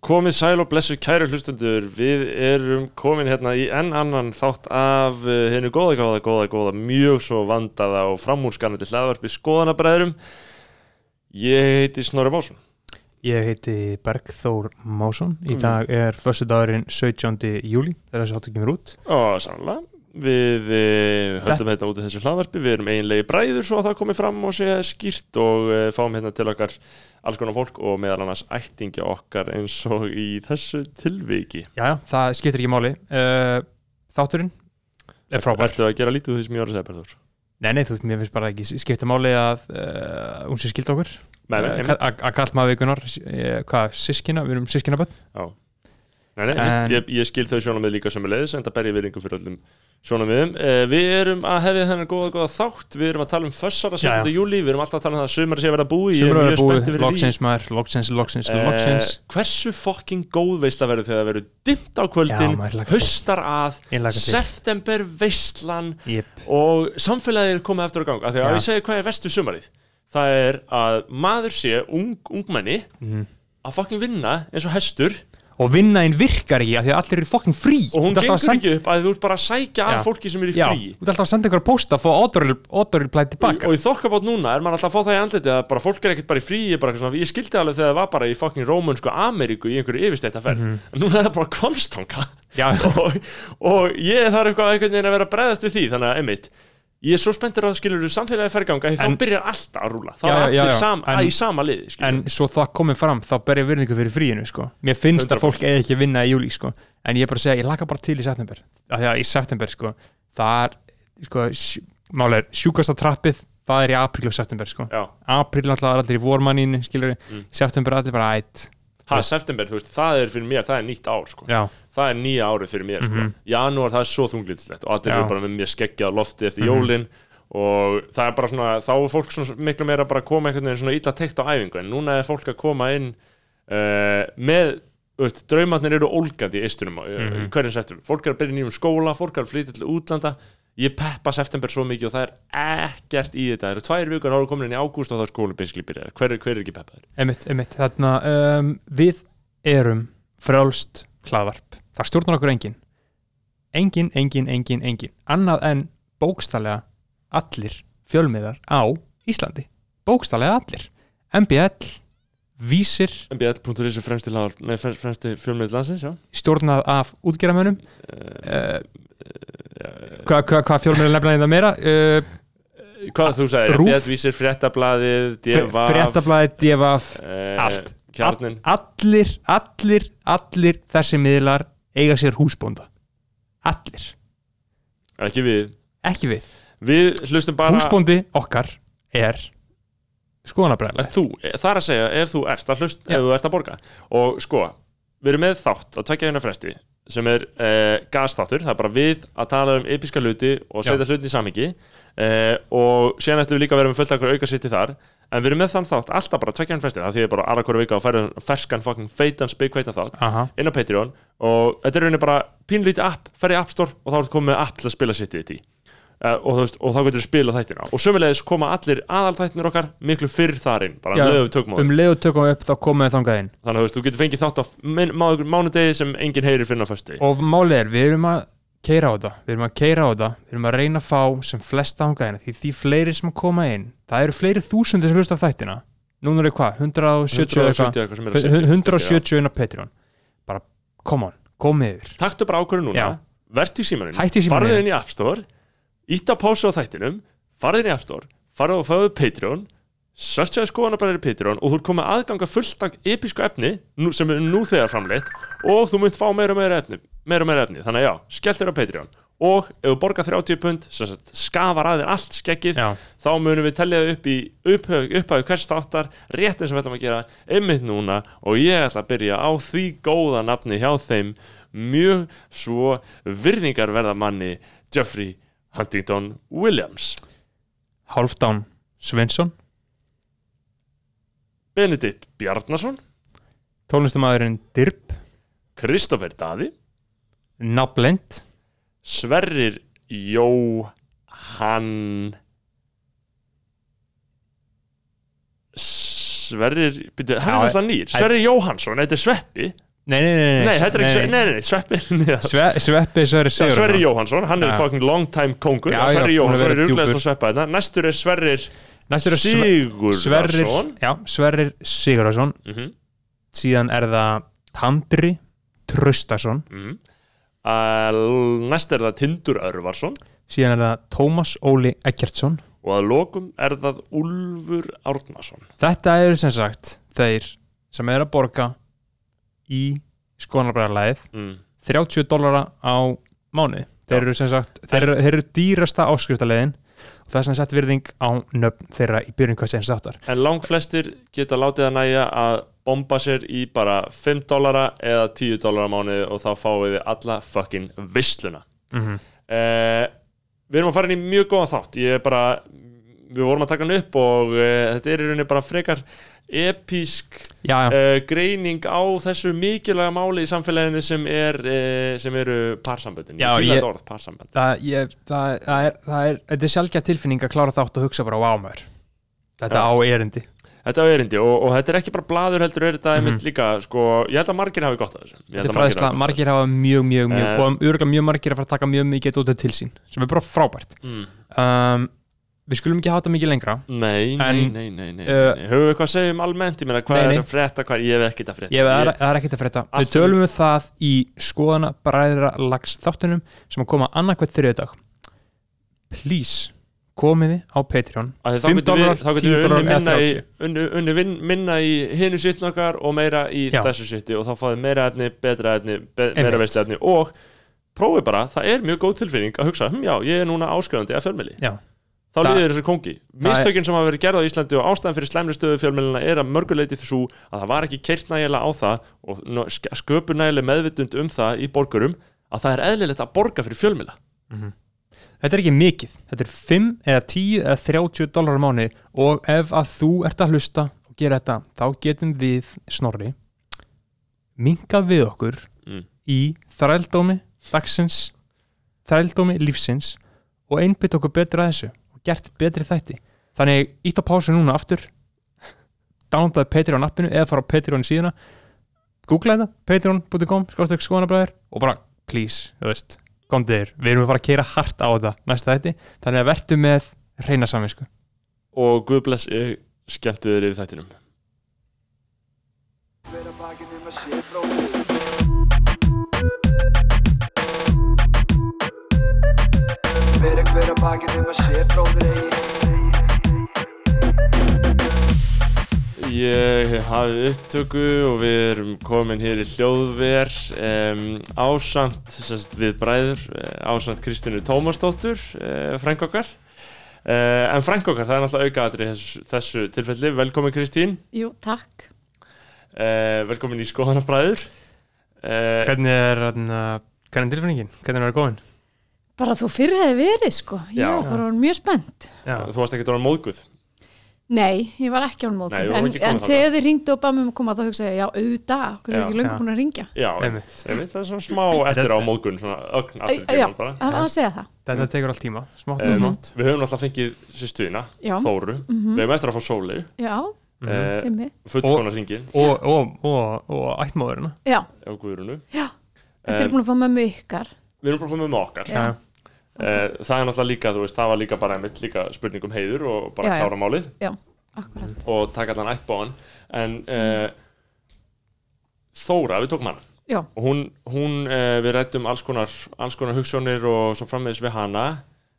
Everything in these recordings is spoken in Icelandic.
komið sæl og blessu kæru hlustundur við erum komin hérna í enn annan þátt af hennu góða, góða, góða, góða mjög svo vandaða og framúrskanandi hlaðvarpi skoðanabræðurum ég heiti Snorri Másson Ég heiti Bergþór Másson. Í Mm. dag er föstu dagurinn 17. júli þegar þessi áttu kemur út. og sannlega við uh, höldum hérna út af þessu hlaðvarpi við erum eiginlegi bræður svo að það komi fram og sé skýrt og uh, fáum hérna til okkar alls konar fólk og meðal annars ættingja okkar eins og í þessu tilviki Já, það skiptir ekki máli. Uh, þátturinn er frábær. Ertu að gera lítið úr því sem ég var að segja Berður? Nei, nei, þú veist, mér finnst bara ekki skipta máli að hún sé skild okkur. Nei, nei, Eh. Að kall maður vikunar, hvað, sískina, við erum sískinaböld. Nei, nei, en... ég, ég skil þau sjónamið líka sem er leiðis en það ber ég öllum sjónamiðum eh, Við erum að hefja þennan góða, góða þátt Við erum að tala um fössara Já, já. 7. júli Við erum alltaf að tala um það að sumar sé að verða búi eru að búi, spenntur fyrir því loksins maður, loksins, loksins, Eh, loksins. Hversu fokking góð veistla verður þegar það verður dimmt á kvöldin. Haustar að, Ég september veistlan Jep. og samfélagið er komið eftir á gang af Því að ég segi hvað er vestu sumarið Það er að maður sé ung, ungmenni Mhm. að fokking vinna eins og hestur Og vinna einn virkar ekki af því að allir eru fokkin frí. og hún gengur að senda- ekki upp að þú ert bara að sækja að fólki sem er í Já, frí þú ert alltaf að senda ykkur að posta að fá ódoril tilbaka. og í þokkabót núna er maður alltaf að fá það í andliti að bara fólk er ekkert bara í frí ég, bara svona, ég skildi alveg þegar það var bara í fucking rómunsku Ameríku í einhverju yfirstættaferð Mhm. en núna er það bara kvamstanga og, og ég þarf eitthvað einhvern veginn að vera að bregðast við því þannig að einmitt ég er svo spenntur að skilur samfélagi ferganga þá byrjar alltaf að rúla þá er allir sam, En- í sama liði skilurðu. en svo það komið fram þá ber ég virðingu fyrir fríinu sko. mér finnst 100%. að fólk eigi ekki vinna í júli sko. en ég er bara að segja, ég laka bara til í september af því að í september sko, það er sko, sj- málega er sjúkasta trappið það er í apríl og september sko. apríl náttúrulega er allir í vormannínu skilur Mm. september er allir bara ætt ha, september, þú veist, það er fyrir mér það er nýtt ár sko. Það er nýja árið fyrir mér sko. Mhm. janúar það er svo þunglindslegt og allir eru bara með mér skeggjað lofti eftir Mhm. jólin og það er bara svona þá er fólk svona miklu meira bara að koma einhvern veginn svona illa teikt á æfingu en núna er fólk að koma inn uh, með veist, draumarnir eru ólgandi í eistunum mm. -hmm. hverjum september, fólk er að byrja nýjum skóla fólk er að flytja til útlanda ég peppa september svo mikið og það er ekkert í þetta það eru tvær vikur þá er komin inn í ágúst og þá er skólinn beinskli byrjar hver, er- hver er ekki peppaður? emitt, emitt þarna, um, við erum frjálst hlaðvarp það stjórnar okkur engin engin, engin, engin, engin annað en bókstallega allir fjölmiðar á Íslandi. Bókstallega allir. MBL, Vísir. Mbl.is er fremsti, fremsti, fremsti fjölmið landsins, já. Stjórnað af útgerðamönnum uh, uh, hvað hva, hva fjölmiðar lefnaði það meira? Uh, Hvað þú sagðir, Rúf. Bjartvísir, Fréttablaðið, Devaf fréttablaði, devaf eh, allt. Kjarnin allir, allir, allir þessi miðlar eiga sér húsbónda. Allir, Ekki við. Ekki við. Við bara húsbóndi okkar er skoðanabræðileg Þú, eh, það er að segja, ef þú ert að hlust Já. Ef þú ert að borga. Og sko, við erum með þátt á tvekja hérna fresti Sem er eh, gasþáttur. Það er bara við að tala um episka hluti Og setja hlutin í samhengi. Eh, Og síðan ætlum við líka að vera með fullt akkur auka sitt í þar En við erum með þann þátt alltaf bara tvekja hérna fresti Það því bara aðra hverju vika og færa ferskan fucking feitan spikveitan þátt Aha. inn á Patreon. Og þetta er rauninni bara pínlítið app, ferði í App Store og þá er þetta komið með app til að spila sitt í þetta í uh, og, veist, og þá getur við spila þættina. Og sömulegis koma allir aðalþættinir okkar miklu fyrr þar inn, bara Já, um leiðu við tökum um leiðu tökum við upp þá komum við þangað inn. Þannig að þú getur fengið þátt á mánudegi sem enginn heyrir fyrir á föstudegi. Og málið er, við erum að keira á þetta. Við erum að keira á þetta, við erum að reyna að fá sem flesta þangað inn, því því fleiri sem að koma inn það eru fleiri þúsundir sem hlusta á þættina. Núna er hvað, 170 eitthvað? 170 eitthvað sem er að setja- 170 inn á Patreon. Bara, come on, komið yfir. Taktu bara ákvörðu núna, vertu í símanum. farðu inn í App Store ítt á pásu á þættinum farðu inn í App Store, farðu og fáðu Patreon searchaði skoðana bara í Patreon og þú ert komið aðganga fullt af episku efni sem er nú þegar framleitt og þú munt fá meira og meira efni meira og meira efni, þannig að já, skellt þér á Patreon. Og ef þú borgar 30 pund skafar að þér allt skeggið Já. þá munum við tellja upp í upphau hvers þáttar, rétt eins og við ætlum að gera einmitt núna. Og ég ætla að byrja á því góða nafni hjá þeim. Mjög svo virðingarverða manni Jeffrey Huntington Williams. Hálfdán Svensson Benedikt Bjarnason. Tónlistamæðurinn Dirb Kristoffer Daði. Nablend Sverrir Jóhann. Sverrir, byrju, hann er alltaf nýr. Sverrir Jóhansson, þetta er Sveppi. Nei, nei, nei, nei, Nei, þetta er ekki, nei, nei, nei, Sveppi Sveppi Sverri Já, Sigurðsson. Sverrir Jóhansson, hann er fucking long time kongur Sverrir Jóhansson er djúpur. að sveppa þetta Næstur er Sverrir Næstur er Sve- Sverrir Sigurðarsson Já, Sverrir Sigurðsson Mhm, síðan er það Tandri Traustason. Mhm. Að- Næst er það Tindur Örvarsson. Síðan er það Tómas Óli Eggertsson. Og að lokum er það Úlfur Árnason. Þetta eru sem sagt þeir sem er að borga í skoðanabræðarlæðið mm. 30 dollara á mánuði. Þeir eru sem sagt, þeir eru, þeir eru dýrasta áskriftaleiðin og það er sem sagt virðing á nöfn þeirra í byrjun hvað sem þáttar En lang flestir geta látið að næja að bomba sér í bara 5 dollara eða 10 dollara á mánuði og þá fáið þið alla fucking vissluna mm -hmm. uh, Við erum að fara inn í mjög góðan þátt. Ég er bara, við vorum að taka hann upp og uh, þetta er í rauninni bara frekar episk Já, já, uh, greining á þessu mikilvæga máli í samfélaginu sem, er, uh, sem eru parsamböndin Ég ég- þetta orð, parsambönd það, ég, það, það, er, það er er sjálfgæð tilfinning að klára þátt og hugsa bara wow maður þetta Já. á erindi Þetta er erindi og, og þetta er ekki bara blaður heldur er þetta Mhm. einmitt líka sko, ég held að margir hafi gott af þessu þetta er að fræðisla, hafi margir hafa mjög, mjög, mjög Eh. og örgulega mjög margir að fara að taka mjög mikið út til sín sem er bara frábært mm. um, við skulum ekki þetta mikið lengra Nei, nei, En, nei, nei, nei, uh, nei. Höfum við eitthvað að segja um almennt Ég meina, hvað Nei, nei. er að frétta, hvað Ég hef ekkert að frétta Ég, það, er, það er ekkert að frétta Við Allt tölum við það í skoðana bræðra lags þáttunum sem að koma annarkvæmt þriðið dag Please komiði á Patreon Að þá 5 getum við, dólarar, þá 10 getum við dólarar unni eða minna í, 30 unni, unni vin, minna í hinu sittn okkar og meira í Já. þessu sitti og þá fáið meira efni, betra efni, be, Einmitt. meira veist efni og prófið bara, það er mjög góð tilfinning að hugsa, hm, já, ég er núna áskrifandi að fjölmili Já. Þá líður þessu kongi. Mistökin sem hafa verið gerð á Íslandi og ástæðan fyrir slæmri stöðu fjölmilina er að mörguleiti þessu að það var ekki keirt nægilega á það og ná- sk- sköpun nægilega meðvitund um það í borgurum að það er eðlilegt að borga fyrir fjölmila Þetta er ekki mikið, þetta er 5 eða 10 eða 30 dólar á mánu og ef að þú ert að hlusta og gera þetta, þá getum við snorri minka við okkur Mm. í þrældómi dagsins, þrældómi lífsins og einbytt okkur betur að þessu gert betri þætti. Þannig ítt á pásu núna aftur downloadaði Patreon appinu eða fara á Patreon síðuna googla þetta, patreon.com skáðstökk skoðanabræður og bara please, þú veist góndir, við erum að fara að keira hart á þetta næsta þætti, þannig að vertu með reyna saminsku og Guð bless ég skemmtu þér yfir þættinum bakið um að sé bróðir eigi Ég hafi upptöku og við erum komin hér í hljóðver um, sérst, við bræður, eh, ásamt Kristínu Tómasdóttur, uh, frænk okkar uh, en frænk okkar, það er náttúrulega aukaðatri þessu, þessu tilfelli, velkomin Kristín Jú, takk. uh, velkomin í skoðanabræður uh, hvernig er, hvernig er tilfinningin? hvernig er það góðin? Bara þú fyrir hefði verið, sko. Ég Já. var bara orðin mjög spennt. Já, þú varst ekkert orðan móðguð Nei, ég var ekki án móti. Nei, þú En, var ekki komin en þangað. þegar þið ringdu og báðum um að koma þá hugsaði ég, já, auðvitað, okkur er Já. ekki löngu Já. búin að ringja. Já, Einmitt. einmitt, það er svona smá eftir á móðgun svona ögn aftur í Já, tímann bara það var að segja það. þetta tekur allt tíma, smátt og um, smátt Við höfum náttúrulega fengið sýstuðina, Já. Þóru Mhm. Við höfum eftir að fá Sóli Já, uh, einmitt. fullkona hringin og, og, og, og ættmóðurina Já, á Guðrunu já. En þið eru búin að fá mömmu ykkar. Við erum bara komið með okkar. Já. uh, Það er náttúrulega líka, þú veist, það var líka bara einmitt líka spurning um heiður og bara klára málið. Og taka allan ættbáðan en uh, Þóra, við tókum hana. Já, og hún, hún uh, við rættum alls konar, alls konar hugssjónir og svo frammeðis við hana.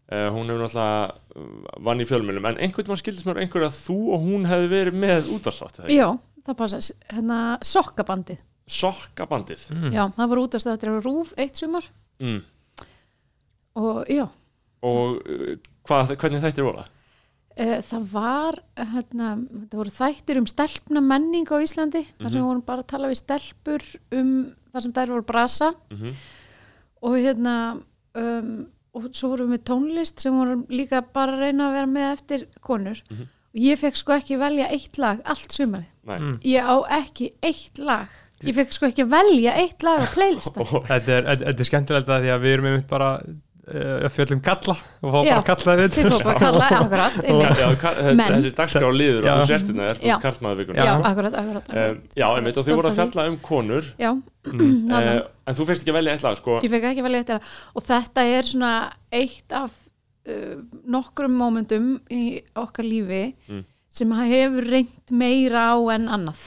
Uh, hún hefur náttúrulega vann í fjölmjölum en einhvern veginn skildist mér einhver að þú og hún hefði verið með útvarslátt já, það passa. Hérna, sokkabandið. sokkabandið. Mm. Já, það var útastættir á Rúf eitt sumar mm. og já, og uh, hvað, hvernig þættir voru það? e, það var, hérna, þetta voru þættir um stelpna menning á Íslandi, þar sem Mhm. við vorum bara að tala við stelpur um þar sem þær voru brasa Mm -hmm. og hérna um, og svo vorum við með tónlist sem vorum líka bara að reyna að vera með eftir konur Mhm. og ég fekk sko ekki velja eitt lag allt sumarið, Nei Mm. ég á ekki eitt lag, ég fekk sko ekki velja eitt lag á playlista. Þetta, er, þetta, er skemmtilegt að því að við erum einmitt bara uh, fjöllum kalla og fá bara kallaði við. þið fór bara að kalla, akkurat. Já, þessi dagskrá og þú sértina er Já. karlmaður vikuna já, akkurat, akkurat, akkurat. um, Já, einmitt, og þið voru að fjalla um konur. Já, uh, þarna. En þú fyrst ekki að velja eitthvað, sko. Ég fekk ekki vel eftir það og þetta er svona eitt af uh, nokkrum mómentum í okkar lífi Mm. sem hefur reynt meira á en annað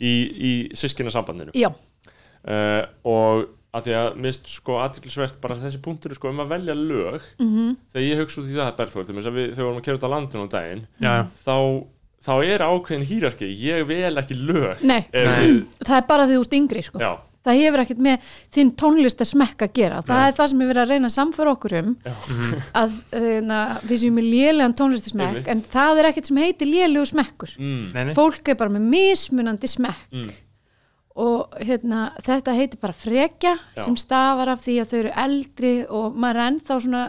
í, í sískina sambandinu já, uh, og að því að mist sko aðtiklisvert bara þessi punktur sko um að velja lög mm þegar ég hugsa út í það við, þegar við vorum að kera út á landinu á daginn Já, þá, þá er ákveðin hýrarki. Ég vel ekki lög Nei. við, það er bara því þú ert yngri sko. já, það hefur ekkert með þinn tónlist að smekka að gera. Það Nei. er það sem er verið að reyna að samfara okkur um já, að uh, við séum með lélegan tónlistasmekk Einmitt. en það er ekkert sem heitir lélegu smekkur. Mm, fólk er bara með mismunandi smekk. Mm, og hérna, þetta heitir bara frekja Já. sem stafar af því að þau eru eldri og maður er ennþá svona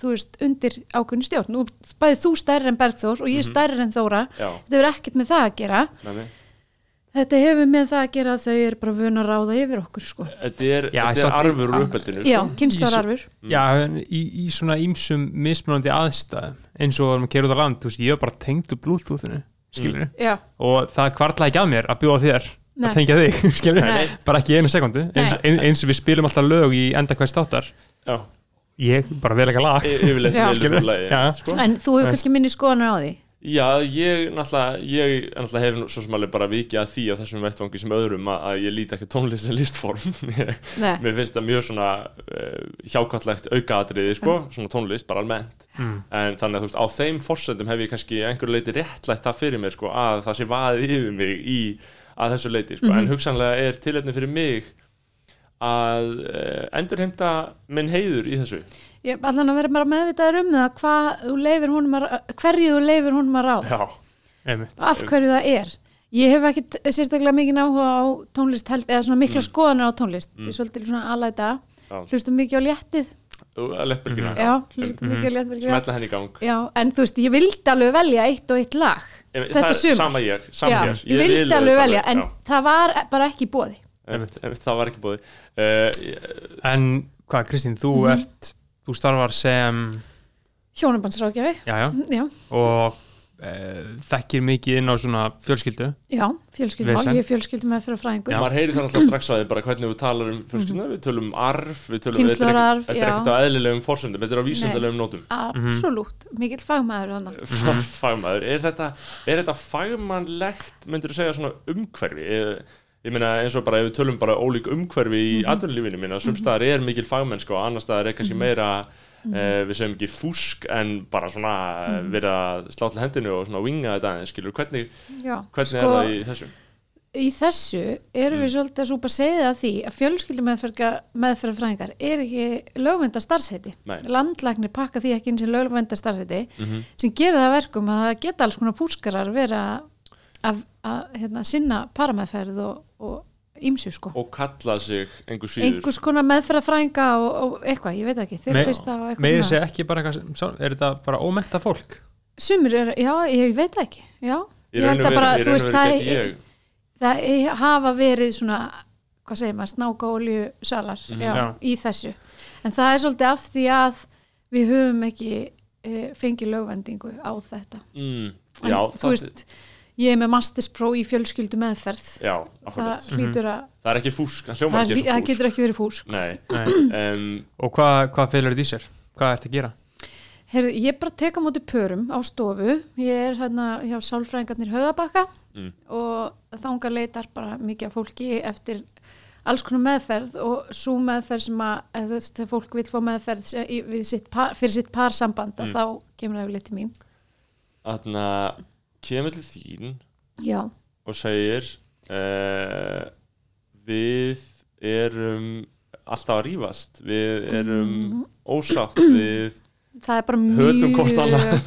þú veist, undir ákveðin stjórn. Nú bæði þú stærri en Bergþór og ég Mhm. stærri en Þóra. Já, þetta hefur ekkert með það að gera. Nei. Þetta hefur með það að gera að þau eru bara vun að ráða yfir okkur sko. þetta er, Já, þetta er arfur úr uppeldinu já, sko. kynnslóðararfur Já, í, í svona ímsum mismunandi aðstæðum eins og að kera út á land þú veist, ég var bara tengd úr bluetoothinu skilur já, og það kvartlaði ekki að mér að bjóða þér Nei. að tengja þig, skilur Nei. bara ekki einu sekundu eins, ein, eins og við spilum alltaf lög í enda hvers þáttar já, ég bara vel ekki lag yfirleitt Já. velur Skilur. þú lagi Já. sko. en þú hefur kannski minni skoðanir á því Já, ég náttúrulega, ég náttúrulega hef nú svo sem alveg bara vikið að því á þessum vettvangi sem öðrum að, að ég líti ekki tónlist sem listform. Mér finnst það mjög svona uh, hjákvætlegt aukaatriði, sko, svona tónlist bara almennt. Mm. En þannig að þú veist, á þeim forsendum hef ég kannski einhverju leiti réttlætt það fyrir mér, sko, að það sé vaðið yfir mig í að þessu leiti, sko. En hugsanlega er tilefni fyrir mig að uh, endurheimta minn heiður í þessu ég allan að vera bara meðvitaður um það hvað hverju þú leifir honum að ráða. Af hverju það er. Ég hef ekkit sérstaklega mikið áhuga á tónlist held, eða svona mikla skoðanir á tónlist. Ég er svolítið svona aðlæta Já. hlustum mikið á léttið. Lettbylgina léttbylgjuna. Smetla henni í gang. Já, en þú veist, ég vildi alveg velja eitt og eitt lag. Ég- þetta Sama ég, hér ég, vildi vil alveg velja, en já. það var bara ekki bóði það var ekki búið uh, en hvað Kristín, þú Mhm. ert þú starfar sem hjónabandsrákjafi já, já, já, og uh, þekkir mikið inn á svona fjölskyldu? Já fjölskyldumál, Vesen. ég er fjölskyldum með fyrir fræðingur. Já. maður heyri það náttúrulega strax á því bara hvernig við talar um fjölskylduna, við tölum um arf við tölum, Kynslóðararf, þetta er ekkert á eðlilegum forsöndum, þetta er á vísindalegum nótum absolutt, mikill fagmaður þannig Fa- fagmaður, er þetta, er þetta fagmannlegt, myndir þú segja svona umhverfi ég, meina eins og bara ef við tölum bara ólík umhverfi í mm atvinnulífinu minna, sumstaðar er mikil fagmennska og annar staðar er kannski meira eh, við segjum ekki fúsk en bara svona mm verið að slá til hendinu og svona winga þetta skilur, hvernig, já, hvernig Sko, er það í þessu? í þessu erum Mm. við svolítið að súpa segið að því að fjölskyldum meðferða fræðingar er ekki lögvenda starfsheiti Nei. landlagnir pakka því ekki inn sem lögvenda starfsheiti Mhm. sem gerir það að verkum að það geta alls konar púskarar vera að, að hérna, sinna parameðferð og, og ímsu sko. Og kalla sig einhver síður. Einhvers konar meðferða fræðinga og, og eitthvað, ég veit ekki, þeir Me- fyrst á eitthvað meiri svona. segja ekki bara eitthvað, er þetta bara ómenta fólk? Sumir er, já, ég veit ekki já, ég raun held að bara, þú veist, það ég það e- hafa verið svona hvað segir maður, snáka olju salar Mhm. já, Já. í þessu. En það er svolítið af því að við höfum ekki e, fengið lögvendingu á þetta. Mm, en, já, þú veist, ég er með masterspro í fjölskyldu meðferð já, það hlýtur að það er ekki fúsk, það hljómar það, ekki hlý- það getur fúsk ekki verið fúsk nei, Nei. um, og hvað, hvað felur þetta í sér? hvað ertu að gera? Heyrðu, ég bara teka á móti pörum á stofu ég er hérna hjá sálfræðingarnir höðabakka Mm. og þanga leitar bara mikið af fólki eftir alls konar meðferð og svo meðferð sem að eða þegar fólk vil fá meðferð sitt par, fyrir sitt parsamband Mm. mm. þá kemur það yfirleitt til mín Þannig að kemur til þín já, og segir uh, við erum alltaf að rífast við erum Mhm. ósátt við það er bara mjög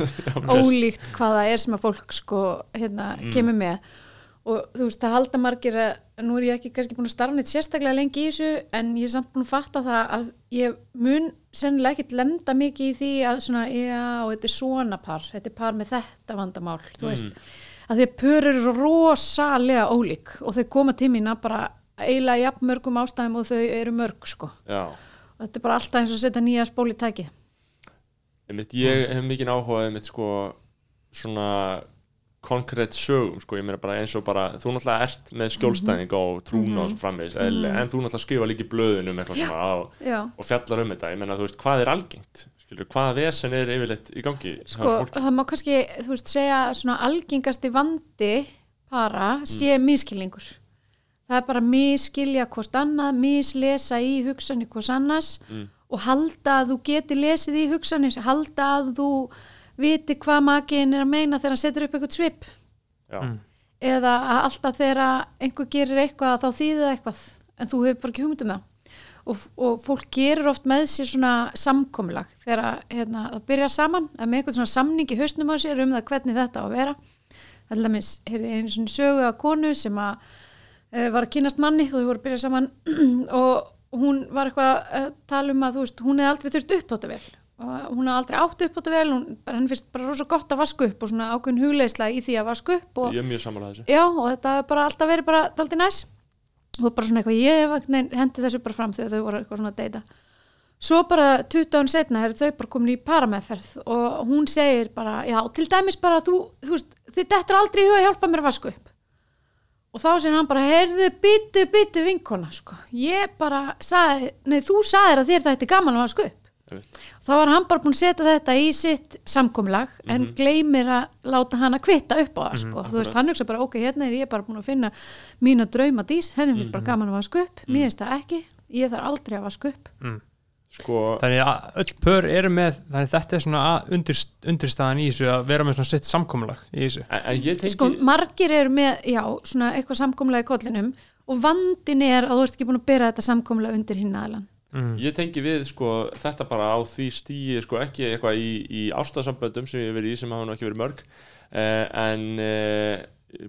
ólíkt hvað það er sem að fólk sko hérna Mm. kemur með og þú veist það halda margir að nú er ég ekki kannski búin að starfa neitt sérstaklega lengi í þessu en ég er samt búin að fatta það að ég mun sennilega ekkit lemda mikið í því að svona já þetta er svona par þetta er par með þetta vandamál þú veist. Mm. að því að pör eru svo rosalega ólík og þau koma að bara eiginlega jafn mörgum ástæðum og þau eru mörg sko. Já, og þetta er bara alltaf eins og setja nýja spól í einmitt, ég hef mikið áhuga einmitt sko svona konkrétt sögum sko, ég meina bara eins og bara þú náttúrulega ert með skjólstæðing og trúna og svo framvegis, mm en þú náttúrulega skrifa líka í blöðunum eitthvað svona á, já, og fjallar um þetta, ég meina þú veist, hvað er algengt? Skilur, hvaða vesen er yfirleitt í gangi sko, það má kannski þú veist, segja svona algengasti vandi para sé miskilningur það er bara miskilja hvort annað, mislesa í hugsanir hvort annars Mm. og halda að þú geti lesið í hugsanir halda að þú viti hvað makiðin er að meina þegar hann setur upp eitthvað svip. Já, Mm. eða að alltaf þegar einhver gerir eitthvað þá þýðir það eitthvað en þú hefur bara ekki hugmynd um það. Og, og fólk gerir oft með sér svona samkomulag þegar hérna, það byrja saman með einhvern svona samning í hausnum á sér um það hvernig þetta á að vera. Það er dæmis, heyrði einu svona sögu að konu sem að uh, var að kynast manni og þau voru að byrja saman. Og hún var eitthvað að tala um að þú veist, hún hefði aldrei þurft uppbótavél og hún hefði aldrei átt uppbótavél hún, bara, henni finnst bara rosa gott að vaska upp og svona ákveðin hugleisla í því að vaska upp og, ég er mjög samanlega þessu. Já, og þetta er bara alltaf verið bara daldi næs. Og bara svona eitthvað, ég veginn hendi þessu bara fram þegar þau voru eitthvað svona að deyta. Svo bara 20 án setna er þau bara komin í parameðferð og hún segir bara, já, til dæmis bara þú, þú veist, þið dettur aldrei í huga að hjálpa mér að vaska upp. Og þá segir hann bara, heyrðu, byttu, byttu vinkona, sko, ég bara sagði, nei, þá var hann bara búin að setja þetta í sitt samkomlag en gleymir að láta hann að kvitta upp á það sko. þú veist, hann hugsa bara, ok, hérna er ég bara búin að finna mína drauma dís, henni finnst bara gaman að vaska upp. Mér finnst það ekki, ég þarf aldrei að vaska upp. Sko, þannig að öll pör eru með þannig að þetta er svona undir, undirstaðan í þessu að vera með svona sitt samkomulag í þessu. En, en ég tengi sko, margir eru með, já, svona eitthvað samkomlag í kollinum og vandin er að þú ert ekki búin að bera þetta samkomlag undir hinn aðlan mm. Ég tengi við sko þetta bara á því stíi sko ekki eitthvað í, í ástasamböndum sem ég hef verið í sem hafa nú ekki verið mörg eh, en eh,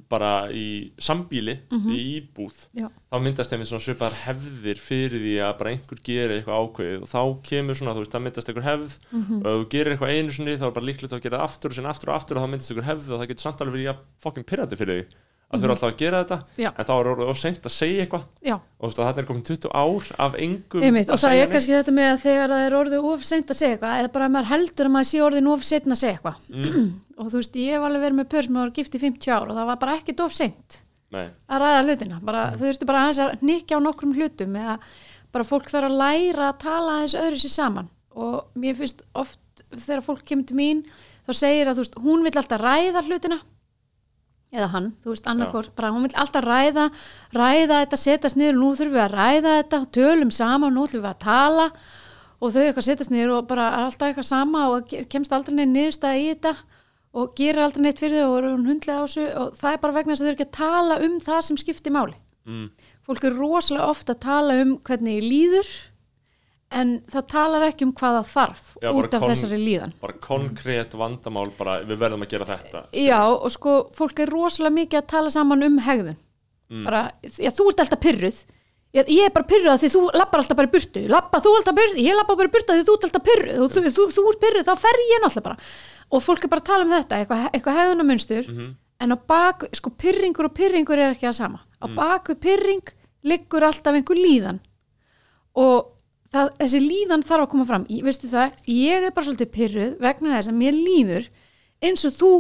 bara í sambíli í íbúð Já. þá myndast þeim svona svipar hefðir fyrir því að bara einhver gerir eitthvað ákveðið og þá kemur svona, þú veist, það myndast einhver hefð og ef þú gerir eitthvað einu sinni þá er bara líklegt að gera það aftur og sinni aftur og aftur og þá myndast einhver hefð og það getur samt alveg verið ja, fokkin pyrrandi fyrir því að þau eru alltaf að gera þetta Já. en þá er orðið of seint að segja eitthvað. Já, og þú veist að þetta er komin 20 ár af engum einmitt, og að það er kannski þetta með að þegar það er orðið of seint að segja eitthvað eða bara að maður heldur að maður sé orðin of seint að segja eitthvað. Mm. og þú veist, ég hef alveg verið með pör sem var gift í 50 ár og það var bara ekkert of seint Nei, að ræða hlutina, bara, þau þurftu bara aðeins að nikja á nokkrum hlutum eða bara fólk þarf að læra að tala aðeins öðru sér saman. Og mér finnst oft þegar fólk kemur til mín þá segir að þú veist, hún vill alltaf ræða hlutina eða hann, þú veist, annarkor bara hún vill alltaf ræða, ræða þetta setjast niður, nú þurfum við að ræða þetta tölum saman, nú ætlum við að tala. Og þau eitthvað setjast niður og bara er alltaf eitthvað sama og kemst aldrei neinn niðurstaða í þetta og gerir aldrei neitt fyrir þau og eru hundlega á þessu og það er bara vegna þess að þau eru ekki að tala um það sem skiptir máli. Mm. fólk er rosalega ofta að tala um hvernig ég líður en það talar ekki um hvað það þarf Já, út af þessari líðan. bara konkrétt vandamál bara við verðum að gera þetta. Já, og sko, fólk er rosalega mikið að tala saman um hegðun. Bara, já, þú ert alltaf pyrruð ég, ég er bara pyrruð að því þú lappar alltaf bara í burtu. Lappa þú alltaf pyrruð, ég lappa bara í burtu að því þú ert alltaf pyrruð og þú, þú, þú ert pyrruð, þá fer ég náttúrulega bara. Og fólk er bara að tala um þetta, eitthvað, eitthvað hegðunamunstur en á bak, sko, pyrringur og pyrringur er ekki það sama. Á baku pyrring liggur alltaf einhver líðan. Og það, þessi líðan þarf að koma fram. Ég, veistu það, ég er bara svolítið pyrruð vegna þess að mér líður eins og þú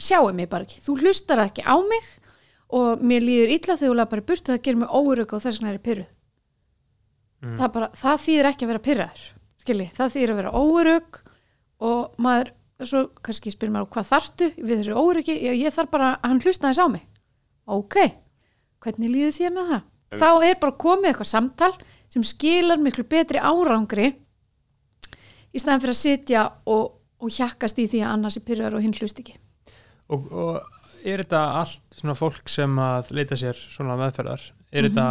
sjáir mig bara ekki. Þú hlustar ekki á mig og mér líður illa þegar þú laðar bara í burtu það gerir mig órug og þess vegna er ég pyrruð það, bara, það þýðir ekki að vera pyrraður skilji, það þýðir að vera órug og maður svo kannski spyrir maður hvað þartu við þessu órugi, ég, ég þarf bara að hann hlusta þess á mig. Ok, hvernig líður þér með það? Þá er bara komið eitthvað samtal sem skilar miklu betri árangri í staðan fyrir að sitja og, og hjakkast í því að annars er pyrrar og hinn hlust ekki og, og er þetta allt svona fólk sem að leita sér svona meðferðar er þetta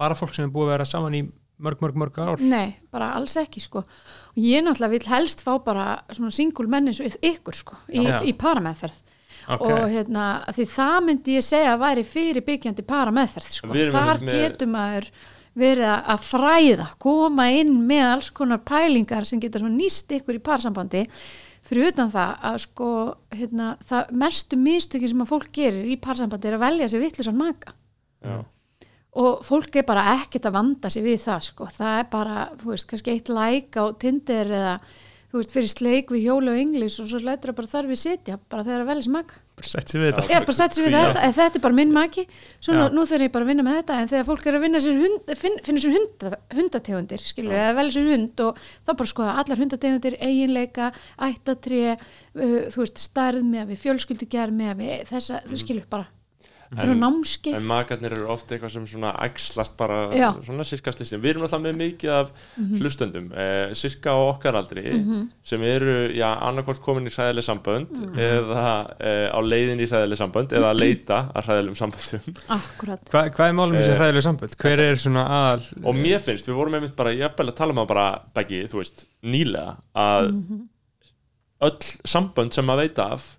bara fólk sem er búið að vera saman í mörg, mörg, mörg ár Nei, bara alls ekki sko og ég náttúrulega vil helst fá bara svona single menn eins og ykkur sko í, Já. í parameðferð Ok. og hérna, því það myndi ég segja að væri fyrir byggjandi parameðferð sko. Þar með- getur maður verið að- fræða koma inn með alls konar pælingar sem geta nýst ykkur í parsambandi. Fyrir utan það að sko hérna, það mestu mistökin sem að fólk gerir í parsambandi er að velja sér vittlusan maka. Já. og fólk er bara ekkert að vanda sig við það sko, það er bara þú veist, kannski eitt like á Tinder eða þú veist, fyrir sleik við hjóla og englis og svo lætur það bara þar við sitja bara þegar að velja sem maka bara sett sér við þetta. Er bara setja sig við þetta, en þetta er bara minn maki. Svona, Já. nú þegar ég bara að vinna með þetta en þegar fólk er að vinna sér hund, finn, finna sér hunda, hundategundir skilur, eða velja sér hund og þá bara skoða allar hundategundir, eiginleika ættatré, uh, þú veist starð með við fjölskyldugjær með við þessa, þú skilur bara bara En- námskeið en makarnir eru ofta eitthvað sem svona æxlast bara Já. Mhm. svona sirkaslistin við erum alltaf með mikið af hlustendum eh, sirka á okkar aldri sem eru, já, annarkvort komin í hræðileg sambönd Mhm. eða eh, á leiðin í hræðileg sambönd eða að leita að hræðilegum samböndum akkurat, Hva, hvað er málum þessi Eh, hræðileg samböld? hver er svona aðal og mér finnst, við vorum einmitt bara jafnvel að tala um það bara, Beggi, þú veist, nýlega að Mhm. öll sambönd sem maður veit af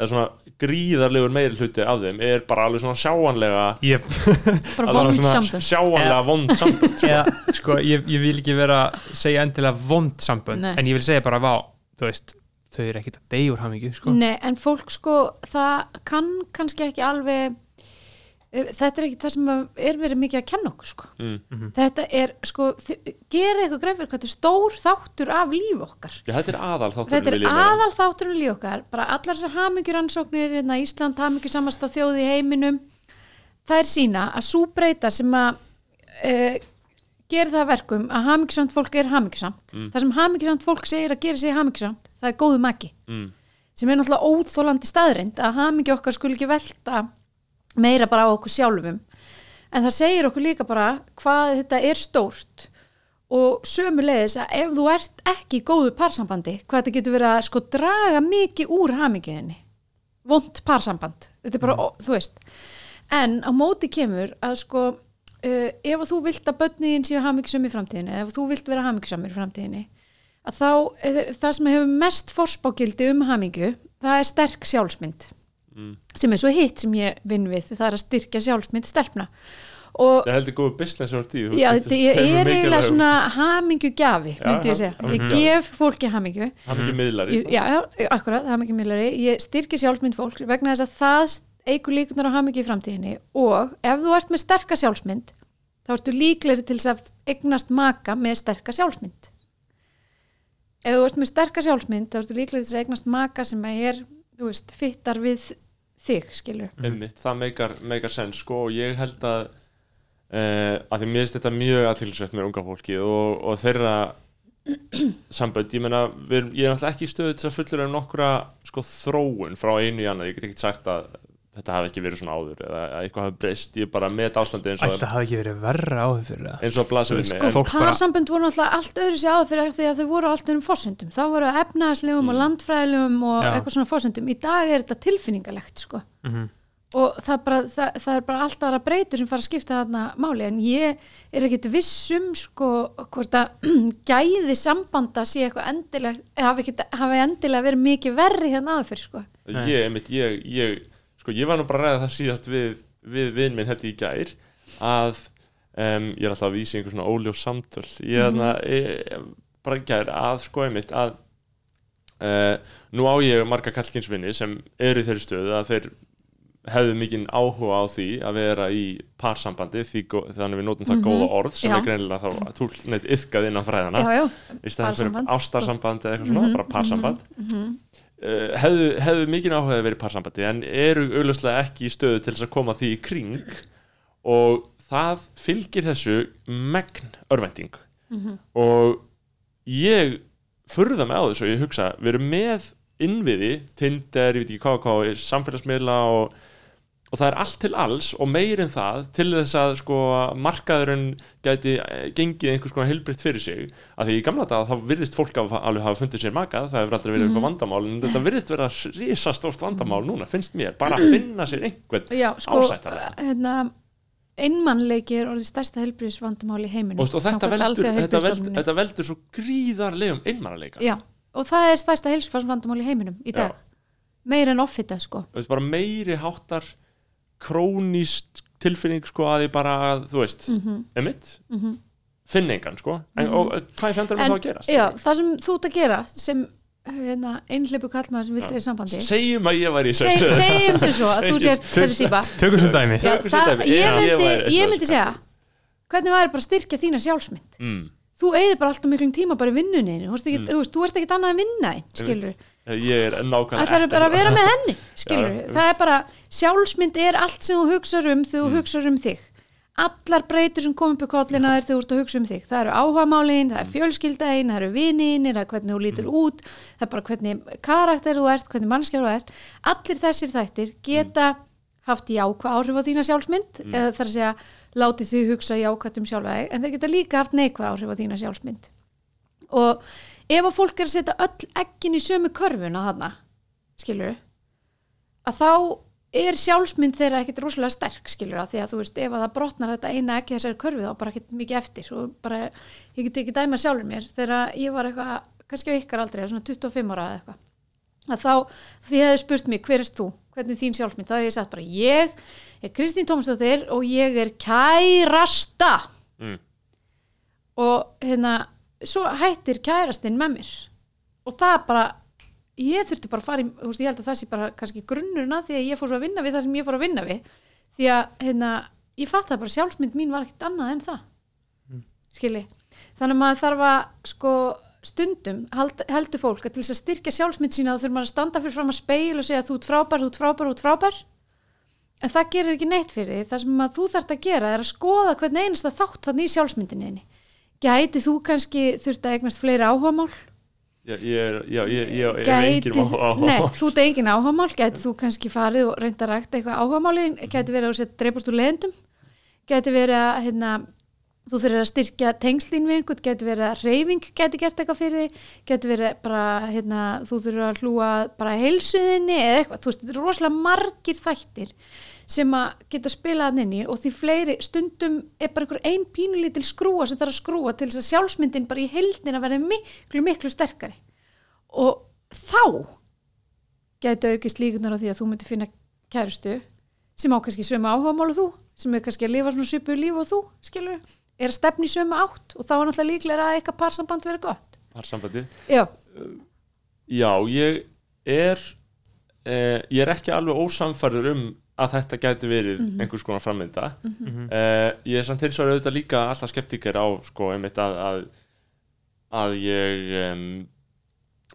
eða svona gríðarlegur meiri hluti af þeim er bara alveg svona sjáanlega sambönd sjáanlega vond sambönd sko. eða, sko, ég, ég vil ekki vera að segja endilega vond sambönd Nei. en ég vil segja bara, vá, þú veist þau eru ekkit að deyja úr hamingju sko. Nei, en fólk sko, það kann kannski ekki alveg þetta er ekki það sem er verið mikið að kenna okkur sko. Mm. þetta er sko, gera eitthvað greið fyrir hvað þetta er stór þáttur af líf okkar Já, þetta er aðal þáttur þetta er aðal þátturinn í líf okkar bara allar þessar hamingjuransóknir hérna, Ísland hamingjusamasta þjóð í heiminum það er sína að sú breyta sem að uh, gera það að verkum að hamingjusamt fólk er hamingjusamt Mm. það sem hamingjusamt fólk segir að gera sig hamingjusamt það er góðu maki mm. sem er náttúrulega óþólandi staðrind að hamingju okkar skul ekki velta meira bara á okkur sjálfum. En það segir okkur líka bara hvað þetta er stórt og sömulegis að ef þú ert ekki í góðu parsambandi, hvað þetta getur verið að sko draga mikið úr hamingjuðinni vond parsamband. Þetta er bara, ó, þú veist. En á móti kemur að sko uh, ef þú vilt að börniðin séu hamingjusum í framtíðinni, ef þú vilt vera hamingjusamur í framtíðinni að þá er það sem hefur mest forspágildi um hamingju, það er sterk sjálfsmynd Mm. sem er svo hitt sem ég vinn við, það er að styrkja sjálfsmynd stelpna. Og Það heldur góðu business á tíð já, þetta er eiginlega svona hamingjugjafi, Já, myndi ég segja. ég gef fólki hamingju. Það er ekki miðlari Ég- já, já, akkurat, hamingjumilari ég styrki sjálfsmynd fólk vegna þess að það eigur líkunar á hamingju í framtíðinni og ef þú ert með sterka sjálfsmynd þá ertu líklegri til þess að eignast maka með sterka sjálfsmynd. Ef þú ert með sterka sjálfsmynd þá ertu líklegri til þess að eignast maka sem er, þú veist, fittar við þig, skilur. Einmitt, það meikar, meikar sens sko og ég held að uh, að því mér finnst þetta mjög aðtilsvett með unga fólki og, og þeirra sambönd, ég erum- ég er náttúrulega ekki í stöðu til að fullur um nokkura sko þróun frá einu í annað. Ég get ekki sagt að þetta hafi ekki verið svona áður eða að eitthvað hafi breyst, ég er bara með ástandi eins og, Ætli það hafi ekki verið verra áður fyrir það? eins og að blasa við Sko, mig en, fólk bara- voru náttúrulega allt öðru sér áður fyrir því að þau voru allt öðrum fórsendum þá voru efnaðslegum og landfræðilegum og Já. eitthvað svona fórsendum í dag er þetta tilfinningalegt sko. Mhm. og það, bara, það, það er bara alltaf aðra breytur sem fara að skipta þarna máli. En ég er ekkit vissum sko hvort að gæði sambanda sé eitthvað endilega hafi, hafi endilega verið mikið verri hérna áður fyrir sko. Ég, einmitt, ég, ég sko, ég var nú bara að ræða það síðast við, við vinn minn hætti í gær að um, ég er alltaf að vísa í einhver svona óljós samtöl ég er mm e, bara í gær að sko einmitt að uh, nú á ég marga kallkinsvinni sem eru í þeirri stöðu að þeir hefðu mikinn áhuga á því að vera í parsambandi þannig við notum það Mhm. góða orð sem Já. er greinilega þá túl neitt yfkað innan fræðana já, já, í stæðan fyrir Parsamband. ástarsamband eða eitthvað svona, Mhm, bara parsamband mhm. Hefðu, hefðu mikinn áhuga að vera í parsambandi en eru auðvitað ekki í stöðu til þess að koma því í kring og það fylgir þessu megn örvænting Mhm. og ég furða mig á þessu og ég hugsa, við erum með innviði, Tinder, ég veit ekki hvað og hvað samfélagsmiðla og og það er allt til alls og meir en það til þess að sko markaðurinn gæti eh, gengið einhvers konar heilbritt fyrir sig. Af því í gamla dag þá virðist fólk að alveg hafa fundið sér maka það hefur aldrei verið eitthvað vandamál en þetta virðist vera risastórt vandamál núna finnst mér, bara að finna sér einhvern já sko Ásættanlega. hérna, einmannleiki er orðið stærsta helbriðisvandamál í heiminum. Og, og þetta, veldur, þetta, veldur, þetta veldur svo gríðarlegum einmannleika Já, og það er stærsta heilsufarsvandamál í heiminum í dag, meir en offita sko. Meiri háttar króníst tilfinning sko að ég bara, að, þú veist mm emitt, -hmm. finn engan sko. En, og hvað er fjandur með En það að gerast? já, það sem þú ert að gera sem hérna, einhleipu kallmaður sem viltu vera í sambandi. Segjum að ég væri í Seg, sextu segjum sem svo að þú sést þessi típa. Tökum sem dæmi. Já, það, dæmi. ég, myndi, ég myndi sko. segja hvernig væri bara að styrkja þína sjálfsmynd? Mm. þú eigðir bara alltaf miklum tíma bara í vinnunni þú, ert ekki, þú, veist, þú ert ekkert annað en vinna skilur ég er nákvæmlega Það er bara að vera með henni, skilur Já. Það er bara, sjálfsmynd er allt sem þú hugsar um þegar þú Mm. hugsar um þig Allar breytur sem kom upp í kollina er þegar þú ert að hugsa um þig Það eru áhugamálin, það er Mm. fjölskyldain, það eru vininir, það er hvernig þú lítur út Það er bara hvernig karakter þú ert, hvernig mannskjár þú ert Allir þessir þættir geta haft jákvæð áhrif á þína sjálfsmynd Mm. eða þar að segja, látið þau hugsa jákvætt um sjálfa þig en þeir geta líka haft neikvæð áhrif á þína sjálfsmynd og ef að fólk er að setja öll ekkin í sömu körfuna þarna skilur að þá er sjálfsmynd þeirra ekkit rosalega sterk skilur að því að þú veist ef að það brotnar þetta eina ekki þessari körfi þá bara ekkit mikið eftir og bara, ég get ekki dæma sjálfur mér. Þegar ég var eitthvað, kannski á ykkar aldrei svona 25 ára eða eitthvað að þá, því hefði spurt mig hver erst þú? Hvernig er þín sjálfsmynd, þá hefði ég sagt bara ég er Kristín Tómasdóttir og ég er kærasta. Mm. og hérna svo hættir kærastinn með mér. Og það bara ég þurfti bara að fara í, þú veist, ég held að það sé bara kannski grunnurinn að því að ég fór svo að vinna við það sem ég fór að vinna við. Því að hérna, ég fatt að bara sjálfsmynd mín var ekkert annað en það. Skilji, þannig að maður þarf að sko stundum held, heldur fólk að til þess að styrkja sjálfsmynd sína þá þurfum maður að standa fyrir fram að speil og segja þú ert frábær, þú ert frábær, þú ert frábær. En það gerir ekki neitt fyrir því það sem þú þarft að gera er að skoða hvernig einasta þátt þannig í sjálfsmyndinni. Gæti þú kannski þurft að eignast fleiri áhugamál? Ég, ég er, já, ég, ég, er gæti, engin á, á, nei, þú ert engin áhugamál. Gæti þú kannski farið og reynda að rækta eitthvað áhugamáli, gæti verið að setja dreipast úr leðendum gæti verið að hérna, þú þurfir að styrkja tengslín við einhvern, gæti verið að reyfing gæti gert eitthvað fyrir þig, gæti verið bara hérna, þú þurfir að hlúa bara heilsuðinni eða eitthvað, þú veist, þetta er rosalega margir þættir sem að geta spilað inn í og því fleiri stundum er bara einhver ein pínulítil skrúa sem þarf að skrúa til þess að sjálfsmyndin bara í heildin að verða miklu, miklu sterkari. Og þá gæti aukist líkunar á því að þú myndir finna kærustu sem á kannski sömu áhugamálu þú sem er kannski að lifa svona svipu líf og þú skilur, er að stefni sömu átt og þá er náttúrulega líklega að eitthvað parsamband verið gott. Parsambandi já, já, ég er eh, ég er ekki alveg ósamfærður um að þetta gæti verið Mhm. einhvers konar framvinda. Eh, ég er samt vegar auðvitað líka alltaf skeptiker á sko einmitt að að, að ég um,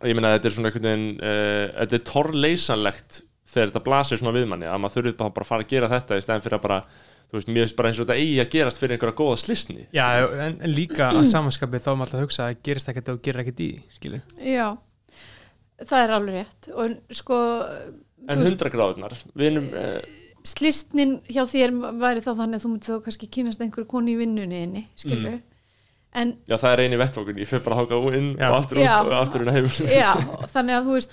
ég meina að þetta er svona einhvern veginn uh, þetta er torrleysanlegt þegar þetta blasir svona við manni að maður þurfið bara, bara að fara að gera þetta í stæðan fyrir að bara þú veist, mér finnst bara eins og þetta eigi að gerast fyrir einhverja góða slisni Já, en, en líka að samanskapið þá er maður alltaf að hugsa að gerist ekkert og gerir ekkert í skilju já það er alveg rétt. Og sko en þú veist, hundra gráðunar við erum uh, slistnin hjá þér væri þá þannig að þú myndir þá kannski kynast einhverju konu í vinnunni inni, skilur Mm. en já það er eini vettfókun ég fyrir bara að háka inn Já. og aftur Já. út og aftur inn að heimil já, þannig að þú veist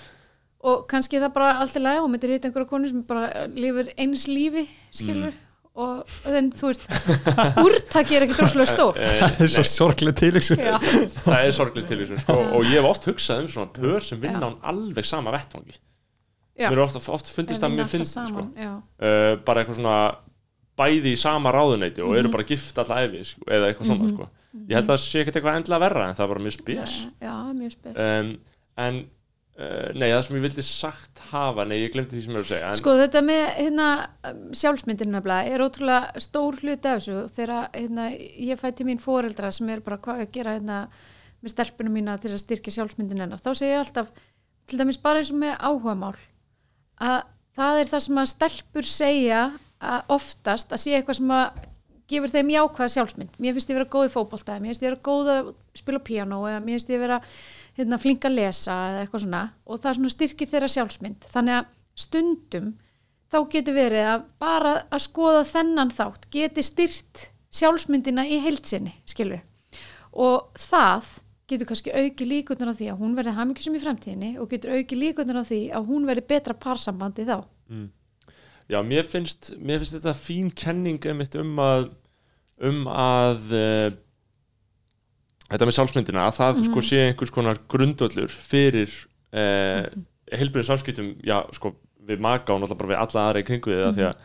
og kannski er það bara allt í lagi og myndir hitta einhverju konu sem bara lifir eins lífi skilur og þenn þú veist úrtaki er ekki droslega stór Eh, Það er svo sorglega til ykkur já, það er sorglega til þessu sko, og ég hef oft hugsað um svona pör sem vinna Já. án alveg sama vettfangi já mér er oft, oft fundist það mjög alltaf fyndið sko. uh, bara eitthvað svona bæði í sama ráðuneyti og Mhm. eru bara gift alla æfi sko, eða eitthvað svona sko. ég held að það sé ekkert eitthvað endla verra en það er bara mjög spes. Já, mjög spes. Um, en uh, nei, það sem ég vildi sagt hafa nei, ég glemdi því sem ég er að segja en, Sko þetta með hérna, sjálfsmyndinu nefnilega er ótrúlega stór hluti af þessu. Þegar hérna, ég fæ til mín foreldra sem er bara hvað að gera hérna, með stelpunum mína til að styrkja sjálfsmyndinu hennar? Þá segja ég alltaf, til dæmis bara eins og með áhugamál að það er það sem að stelpur segja að oftast að sé eitthvað sem að gefur þeim jákvæða sjálfsmynd. Mér finnst ég vera góð í fótbolta, mér finnst ég vera góð að spila piano eða mér finnst ég vera hérna, flink að lesa eða eitthvað svona. Og það svona styrkir þeirra sjálfsmynd. Þannig að stundum þá getur verið að bara að skoða þennan þátt geti styrt sjálfsmyndina í heilsinni, skilur og það getur kannski auki líkunar á því að hún verði hamingjusum í fremtíðinni og getur auki líkunar á því að hún verði betra parsambandi þá. Já, mér finnst, mér finnst þetta fín kenning um að um að uh, þetta með sjálfsmyndina að það Mhm. sko sé einhvers konar grundvöllur fyrir uh, heilbyrðin samskiptum já, sko, við maka og náttúrulega bara við alla aðra í kringu því að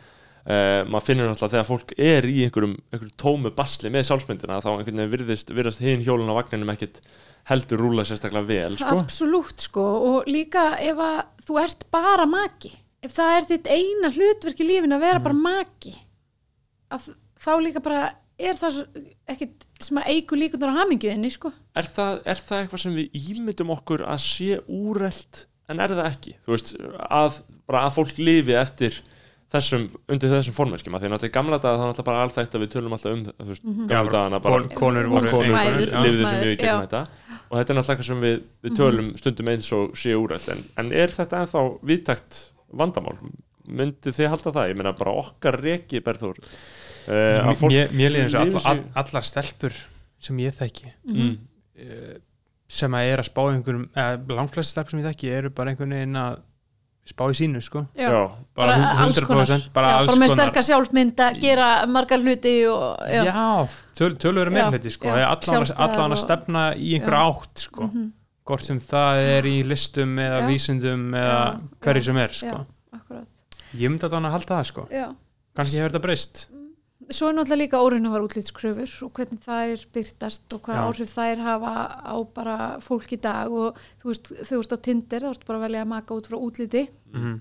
uh, maður finnur náttúrulega þegar fólk er í einhverjum, einhverjum tómu basli með sjálfsmyndina þá einhvern veginn virðist, virðast hinn hjólun á vagninum ekkit heldur rúla sérstaklega vel sko. Absolutt sko og líka ef að þú ert bara maki ef það er þitt eina hlutverk í lífinu að vera Mhm. bara maki að þá líka bara er það ekkit sem að eigu líkunar á hamingjuðinni sko er, það, er það eitthvað sem við ímyndum okkur að sé úrelt en er það ekki veist, að, að fólk lifi eftir þessum, undir þessum formverkjum því náttúrulega gamla daga það er náttúrulega bara alþægt að við tölum alltaf um þú veist, Mhm. gamla dagana bara kon, konur voru konur mjög í gegnum Já. þetta og þetta er náttúrulega eitthvað sem við, við tölum stundum eins og sé úrælt en, en er þetta ennþá viðtækt vandamál myndið þið halda það, ég meina bara okkar reki berður uh, fólk mér, mér líður eins og allar stelpur sem ég þekki mm, sem að er að spá einhverjum eða langflest stelpur sem ég þekki eru bara einhvern veginn að spá í sínu sko. Já, já, bara, alls 100% konar. bara já, bara með sterkar sjálfsmynd að gera margar hluti og já, já, töl, tölur meira hluti sko, allan, að stefna í einhver átt sko, Mhm. hvort sem það er í listum eða Já. vísindum eða hverju sem er sko. ég myndi að þannig að halda það sko. Já. kannski hefur þetta breyst svo er náttúrulega líka óreinu var útlitskröfur og hvernig það er byrtast og hvað áhrif þær hafa á bara fólk í dag og þú veist, þú veist á Tinder þá ertu bara að velja að maka út frá útliti mm.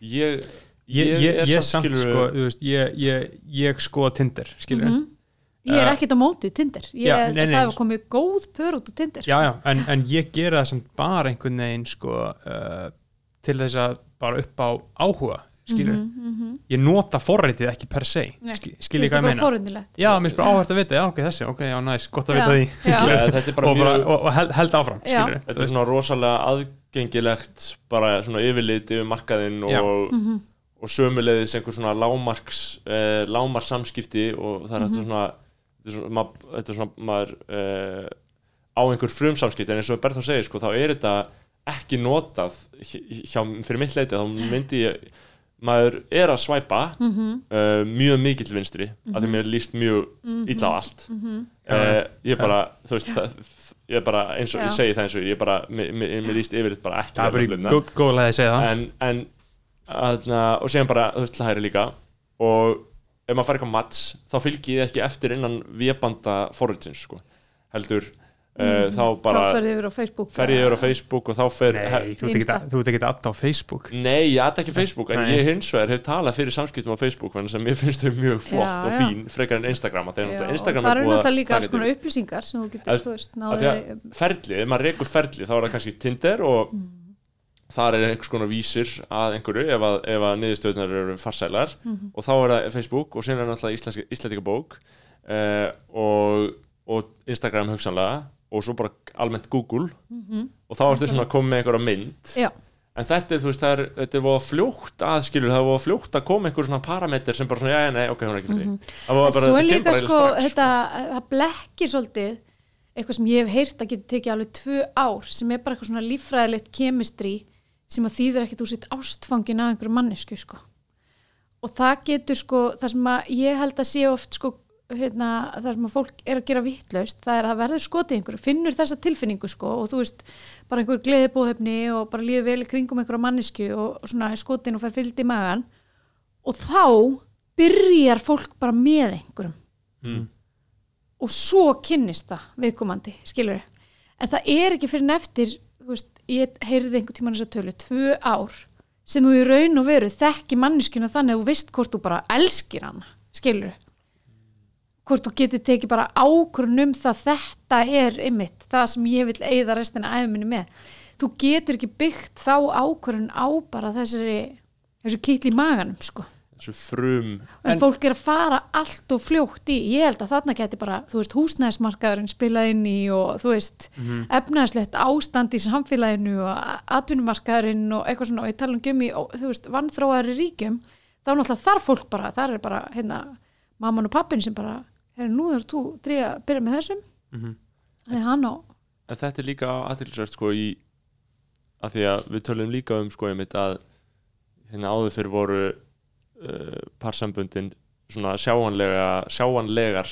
ég ég, ég, er ég samt skilurðu- sko þú veist, ég, ég, ég sko Tinder skilur Mhm. ég er Uh, ekkit á móti Tinder ég, já, nei, nei. það hefur komið góð pör út á Tinder já, já, en, en ég gera það samt bara einhvern veginn sko uh, til þess að bara upp á áhuga skilur, Mhm, mhm. ég nota forritið ekki per se. Skil- skilur ég það hvað ég meina já, mér finnst bara áhvert að vita, já, ok, þessi, ok, já, næs gott að Já, vita því já. Er bara og, bara, mjög og, og held, held áfram Já. skilur þetta er svona rosalega aðgengilegt bara svona yfirlit yfir markaðinn og, Mhm. og sömuleiðis einhver svona lámarks uh, lámars samskipti og það er mm svona þetta er svona, þetta er svona maður uh, á einhver frum samskipti en eins og Berþór segir sko þá er þetta ekki notað hjá, hjá- fyrir mitt leiti þá myndi ég maður er að svæpa Mhm, uh, mjög mikill vinstri af því mér líst mjög illa á allt mhm. uh, ég er bara þú veist það, ég er bara eins og Já. ég segi það eins og ég er bara mér, mér, líst yfirleitt bara ekki það er bara í hlutina. gó- góð leið að segja það en, en aðna, og síðan bara þú veist hlæri líka og ef maður fær eitthvað mats þá fylgir ég ekki eftir innan vébanda forritsins sko. heldur uh, þá bara þá ferði yfir á Facebook fer ég yfir á Facebook og þá fer Nei, þú ert ekki- að á Facebook Nei, ég ætta ekki Facebook en Nei. ég hins vegar hef talað fyrir samskiptum á Facebook þannig sem ég finnst þau mjög flott Já, og já. fín frekar en Instagram Já, það að náttúrulega líka alls konar upplýsingar sem þú getur, þú veist, náði ferli, ef maður rekur ferli þá er það kannski Tinder og Mm. þar er einhvers konar vísir að einhverju ef að, ef að niðurstöðnar eru farsælar Mhm. og þá er það Facebook og síðan er náttúrulega íslenska, íslendika bók og, og Instagram hugsanlega og svo bara almennt Google og þá ertu svona að koma með einhverja mynd. Já. en þetta er, þú veist, er, þetta er voða fljótt aðskilur, það er voða fljótt að koma einhver svona parameter sem bara svona, já, já, nei, ok, hún er ekki fyrir mm það var bara, þetta kemur bara sko, eiginlega strax, þetta, það blekkir svolítið eitthvað sem ég hef heyrt að geta tekið alveg tvö ár sem er bara eitthvað svona líffræðilegt kemistri sem að þýður ekkit úr sitt ástfangin af einhverju mannesku sko. og það getur sko, það sem að ég held að sé oft sko, hérna, það sem að fólk er að gera vittlaust, það er að verður skotið einhverju, finnur þessa tilfinningu sko og þú veist, bara einhver gleðibóðefni og bara líður vel kringum einhverju mannesku og svona skotin og fær fyllt í magan og þá byrjar fólk bara með einhverjum. Mm. og svo kynnist það viðkomandi, skilur en það er ekki fyrir neftir þú veist, ég heyrði einhvern tímann þess að tölu tvö ár sem þú í raun og veru þekki manneskjuna þannig að þú veist hvort þú bara elskir hana skilur hvort þú getur tekið bara ákvörun um það þetta er ymmit, það sem ég vil eigða restina æfuminni með. Þú getur ekki byggt þá ákvörun á bara þessari þessu kýtli í maganum sko. Þessu frum. En, En- fólk er að fara allt og fljótt í ég held að þarna geti bara, þú veist, húsnæðismarkaðurinn spilað inn í og þú veist Mhm. efnæðslegt ástand í samfélaginu og atvinnumarkaðurinn og eitthvað svona og ég tala um og þú veist, vannþróaðari ríkjum þá náttúrulega þarf fólk bara, þar er bara hérna, mamman og pappin sem bara hérna, nú þarf þú dríja að byrja með þessum. Mhm. þegar hann á en þetta er líka aðtilsvært sko í að því að við tölum líka um sko einmitt að hérna áður fyrir voru uh, parsambundin svona sjáanlega sjáanlegar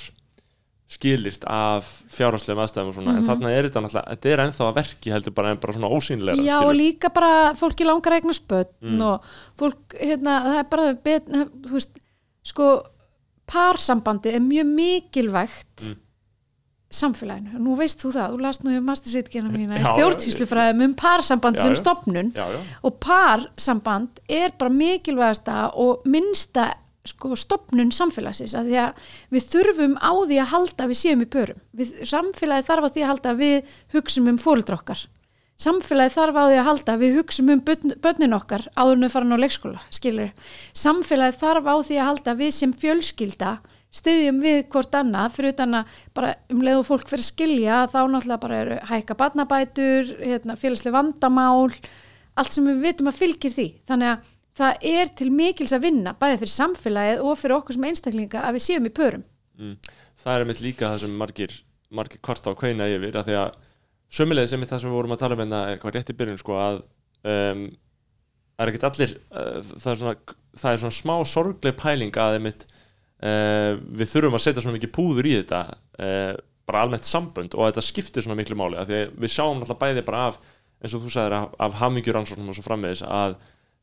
skilyrt af fjárhagslegum aðstæðum og svona, en þarna er þetta náttúrulega, þetta er ennþá að verki heldur bara en bara svona ósýnilega Já og líka bara fólki langar að eigna spötn og fólk, hérna, það er bara bet, þú veist, sko parsambandi er mjög mikilvægt Mm. samfélaginu, nú veist þú það þú last nú um mastersýtkina mína í Já, stjórnsýslufræðum um parsambandi sem stopnun Já, já, og parsamband er bara mikilvægasta og minnsta sko, stopnun samfélagsins að því að við þurfum á því að halda við séum í pörum. Við, samfélagi þarf á því að halda við hugsum um fóruldra okkar samfélagi þarf á því að halda. Við hugsum um börn, börnin okkar áður en við farin á leikskóla skilur, samfélagi þarf á því að halda. Við sem fjölskylda styðjum við hvort annað. Fyrir utan að bara um leið og fólk fyrir skilja þá náttúrulega bara eru hækka barnabætur, hérna, félagslega vandamál allt sem við vitum að fylgir því. Þannig að það er til mikils að vinna bæði fyrir samfélagið og fyrir okkur sem einstaklinga að við séum í pörum. Mm. það er einmitt líka það sem margir, margir kvarta á kveina yfir að því að sömulegis einmitt það sem við vorum að tala um hérna eitthvað rétt í byrjun sko að um, það er ekkert allir uh, það, er svona, það er svona smá sorgleg pæling að einmitt uh, við þurfum að setja svona mikið púður í þetta uh, bara almennt sambönd og þetta skiptir svona miklu máli að því að við sjáum alltaf bæði bara af eins og þú sagðir af, af hamingjuransóknum og svo framvegis að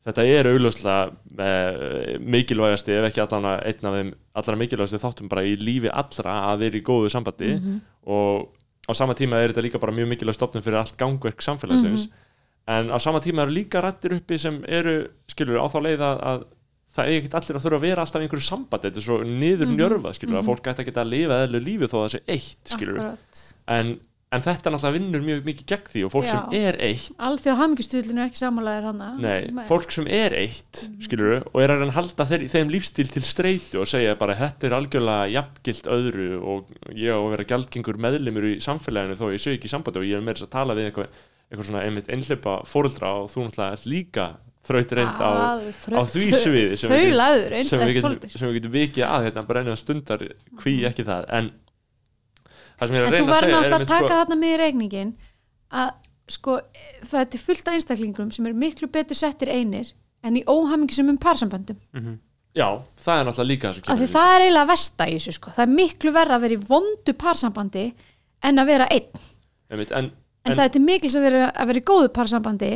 þetta er auðljóslega uh, mikilvægasti ef ekki allan að einn af þeim allra mikilvægasti þáttum bara í lífi allra að vera í góðu sambandi og á sama tíma er þetta líka bara mjög mikilvæg stopnum fyrir allt gangverk samfélagsins. En á sama tíma eru líka rættir uppi sem eru, skilur, á þá leið að, að það er ekkert allir að þurfa að vera alltaf í einhverju sambandi, þetta er svo niður njörfa skilur, að fólk ætti að geta að lifa eðlu lífi þó að það sé eitt, skilur, Akkurat. en, en þetta náttúrulega vinnur mjög mikið gegn því og fólk sem Já. er eitt. Alþjóð hamingjustýðlinu er ekki samanlegaðir hana Nei, fólk sem er eitt skilur og er að reyna að halda þeir, þeim lífstíl til streitu og segja bara þetta er algjörlega jafngilt öðru og ég á að vera gjaldgengur meðlimur í samfélaginu þó ég sé ekki í sambandi og ég er með þess að tala við eitthvað, eitthvað svona einmitt einhleipa fóreldra og þú náttúrulega ert líka þraut reynd á, á því sviði sem við, sem getum, pólitík sem við getum vikið að þetta bara einu stundar hví ekki það. En það sem ég er En að þú reyna að segja er náttúrulega að taka sko, þarna með í reikningin að sko það er til fullt af einstaklingum sem eru miklu betur settir einir en í óhamingisum um parsamböndum. Já, það er náttúrulega líka það það er eiginlega versta í þessu sko. Það er miklu verra að vera í vondu parsambandi en að vera einn. Einmitt, en, en, það er til mikils að vera, að vera í góðu parsambandi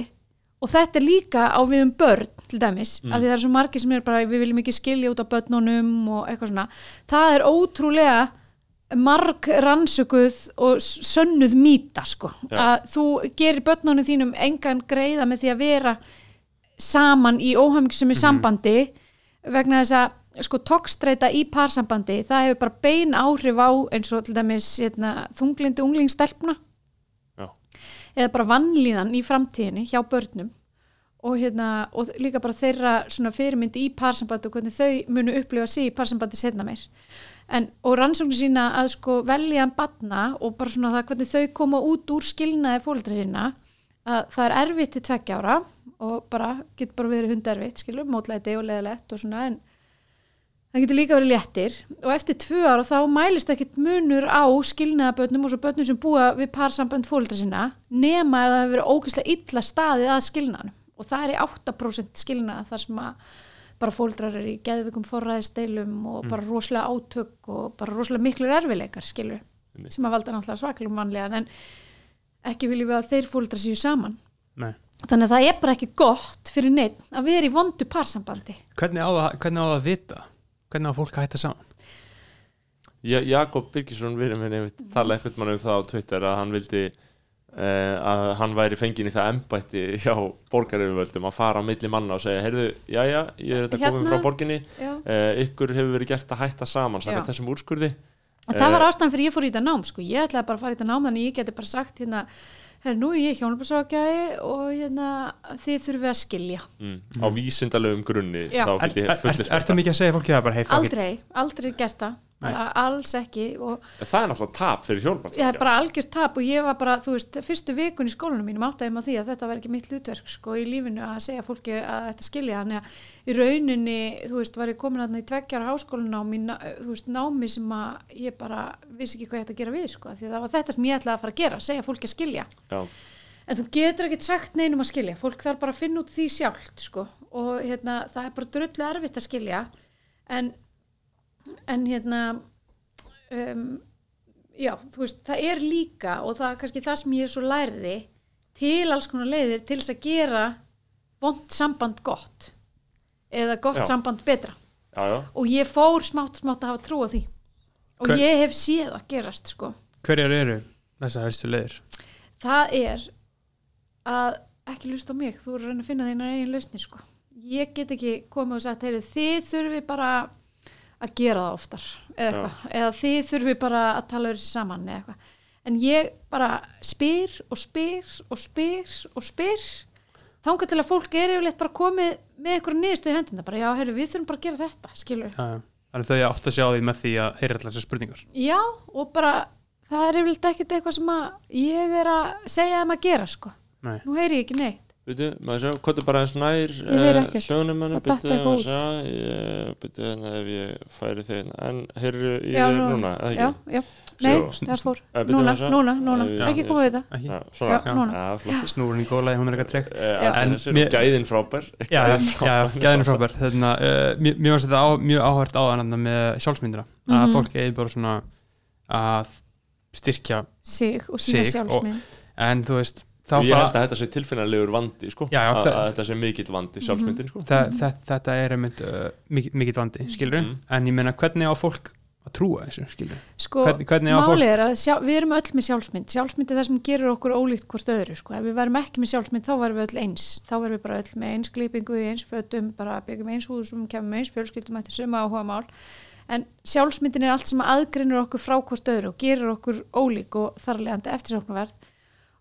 og þetta er líka á við um börn til dæmis, Mm. af því það er svo margir sem er bara við viljum ekki skilja út á börnunum og eitthvað svona, það er ótrúlega marg rannsökuð og sönnuð mýta sko, Já. að þú gerir börnunum þínum engan greiða með því að vera saman í óhæmingisum í sambandi vegna þess að sko tókstreita í parsambandi það hefur bara bein áhrif á eins og til dæmis hérna, þunglindi unglingstelpna. Já. eða bara vannlíðan í framtíðinni hjá börnum. Og, hérna, og líka bara þeirra svona fyrirmyndi í parsambandi og hvernig þau munu upplifa sig í parsambandi setna meir en, og rannsóknir sína að sko velja batna og bara svona það hvernig þau koma út úr skilnaði fóldra sína að það er erfitt til tveggja ára og bara getur bara verið hunderfitt skilur, mótlæti og leðilegt og svona en það getur líka verið léttir. Og eftir tvö ára þá mælist ekkit munur á skilnaðabötnum og svo bötnum sem búa við parsambönd fóldra sína nema að það hefur verið ógeðslega illa staðið að skilnaðanum og það er í 8% skilnað þar sem að bara fóldrar er í geðvikum forræðisteilum og bara rosalega átök og bara rosalega miklur erfileikar skilur Einmitt. sem að valda náttúrulega svakalum vanlega en ekki viljum við að þeir fóldra séu saman Nei. þannig að það er bara ekki gott fyrir neitt að vera í vondu parsambandi Hvernig á það, hvernig á það að vita? Hvernig á fólk að hætta saman? Ja, Jakob Birgisson vinur minn einmitt tala eitthvað mann um það á Twitter að hann vildi að hann væri fenginn í það embætti hjá borgaryfirvöldum að fara á milli manna og segja heyrðu, já já, ég er þetta komin Hérna. frá borginni. Já. uh, ykkur hefur verið gert að hætta saman samkvæmt þessum úrskurði. Og það var Eh, ástæðan fyrir ég fór í þetta nám sko. ég ætlaði bara að fara í þetta nám þannig ég geti bara sagt hérna, herr, nú er ég hjónabæsrákjaði og hérna, þið þurfum að skilja. Mm, á vísindalegum grunni Er, er, er, ertu mikið að segja fólki það bara, hei, aldrei, aldrei gert það. Bara alls ekki það er náttúrulega tap fyrir það er bara algjört tap og ég var bara, þú veist, fyrstu vikun í skólanum mínum áttaði maður því að þetta var ekki mitt hlutverk sko í lífinu að segja fólki að þetta skilja. Þannig að í rauninni, þú veist, var ég komin að í tveggjara ná- þú veist, námi sem að ég bara vissi ekki hvað ég ætti að gera við sko, því að það var þetta sem ég ætlaði að fara að gera, segja fólki að skilja. Já, en þú getur ekkert sagt neinum að skilja fólk þarf bara að finna út því sjálft sko. og hérna, það er bara drullu erfitt að skilja en, en hérna um, já, þú veist, það er líka og það er kannski það sem ég er svo lærði til alls konar leiðir til þess að gera vond samband gott eða gott Já. samband betra já, já, og ég fór smátt smátt að hafa trú á því og Hver- ég hef séð að gerast sko Hverjar eru þessar helstu leiðir? það er að ekki lust á mig, þú voru að reyna að finna þeirna eigin lausnir sko. ég get ekki komið og sagt, heyru, þið þurfi bara að gera það oftar eða, eða þið þurfi bara að tala þessi saman en ég bara spyr og spyr og spyr og spyr. Þangað til að fólk er yfirleitt bara komið með eitthvað niðurstu í hendina, bara já, heyru, við þurfum bara að gera þetta, skilur já. Þannig þau átt að sjá því með því að heyra allar þessar spurningar. Já, og bara það er yfirleitt ekkert eitthvað sem að ég er að segja þeim að gera, sko. Nei. nú heyri ég ekki neitt veitu, maður sjá, hvað er bara eins nær hljónum hann, Það datt eitthvað út. byrju, hérna ef ég færi þeir en heyrðu í Já, þér nú- núna, eða ekki? já, já, nei, Sjá. það fór. Eh, núna, maður sjá. núna, núna, Eh, ekki við þetta. Svona, Snúrin í góðlega, hún er eitthvað trygg. Já. En gæðin frábær? Já, já, Gæðin frábær. Þannig að mér mér varst þetta mjög áhært á þannig með sjálfsmyndina. Að Mhm. fólk eigi bara svona að styrkja sig og sína sjálfsmynd. En þú veist þá Ég held að þetta sé tilfinnanlegur vandi sko. Já, já, að, þetta sé mikill vandi sjálfsmyndin sko. þa- þa- þetta er einmitt uh, mikill, mikill vandi, skilur Mhm. en ég meina hvernig á fólk að trúa þessu, skilur sko, Hvernig- hvernig á fólk- er að sjá, við erum öll með sjálfsmynd sjálfsmynd er það sem gerir okkur ólíkt hvort öðru sko. ef við værum ekki með sjálfsmynd þá værum við öll eins þá værum við bara öll með eins klipingu í eins fötum, bara byggum eins húsum kemum eins fjölskyldum eftir suma áhuga mál en sjálfsmyndin er allt sem aðgrinur okkur frá hvort öðru og gerir okkur ólík og þarlegandi eftirsóknarverð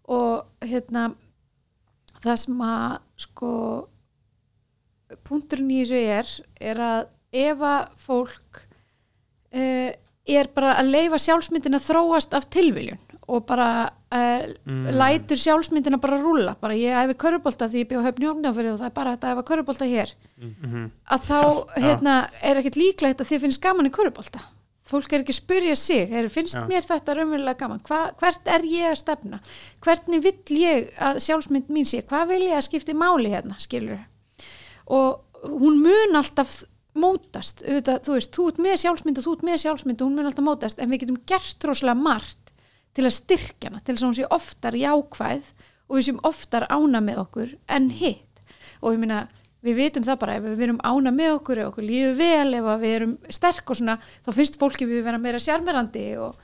og hérna það sem að sko punkturinn í þessu er er að ef að fólk uh, er bara að leifa sjálfsmyndin að þróast af tilviljun og bara uh, Mm. lætur sjálfsmyndina bara rúlla bara ég hefi körubólta því ég bjóð höfn jórnafyrir og það er bara þetta að hefa körubólta hér Mhm. að þá hérna, er ekkert líklegt að þið finnst gaman í körubólta fólk er ekki að spyrja sig er, finnst Já. mér þetta raunverulega gaman? Hva, hvert er ég að stefna? Hvernig vill ég að sjálfsmynd mín sé? Hvað vil ég að skipti máli hérna skilur og hún mun alltaf mótast auðvitað, þú veist, þú ert með sjálfsmynd og þú ert með sjálfsmynd og hún mun alltaf mótast en við getum gert rosalega margt til að styrkja hana, til þess að hún sé oftar jákvæð og við séum oftar ána með okkur en hitt. Og ég meina, við vitum það bara ef við erum ána með okkur, ef okkur líður vel ef við erum sterk og svona þá finnst fólki við vera meira sjarmerandi og,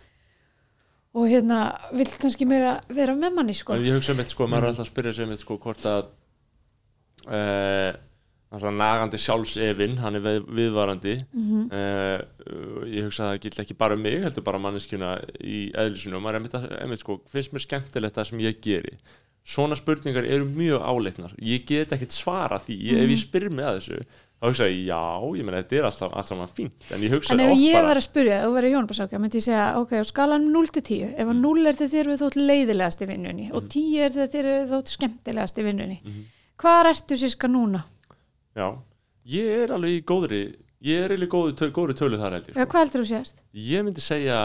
og hérna vill kannski meira vera með manni sko. Ég hugsa mitt sko, maður er alltaf að spyrja sig mitt sko hvort að uh, alltaf nagandi sjálfsefin hann er við, viðvarandi Mhm. uh, ég hugsa að það gill ekki bara um mig heldur bara manneskjuna í eðlisinu og maður er einmitt sko, finnst mér skemmtilegt það sem ég geri svona spurningar eru mjög áleitnar. Ég get ekkit svara því, ég, ef ég Mhm. spyr mig að þessu þá hugsa ég, já, ég meina þetta er alltaf allt saman fínt, en ég hugsa En ef ég bara var að spyrja, þú verið Jónabasaka, myndi ég segja, ok, skalan 0 til 10, ef að 0 er þegar þér við þótt leiðilegast í vinnunni. Og 10 er þegar þér við þótt skemmtilegast í vinnunni, Mhm. hvað ertu sérska núna? já, ég er alveg í góðri ég er töl, góðri tölu þar held ég Já, sko. hvað heldur þú sérst? ég myndi segja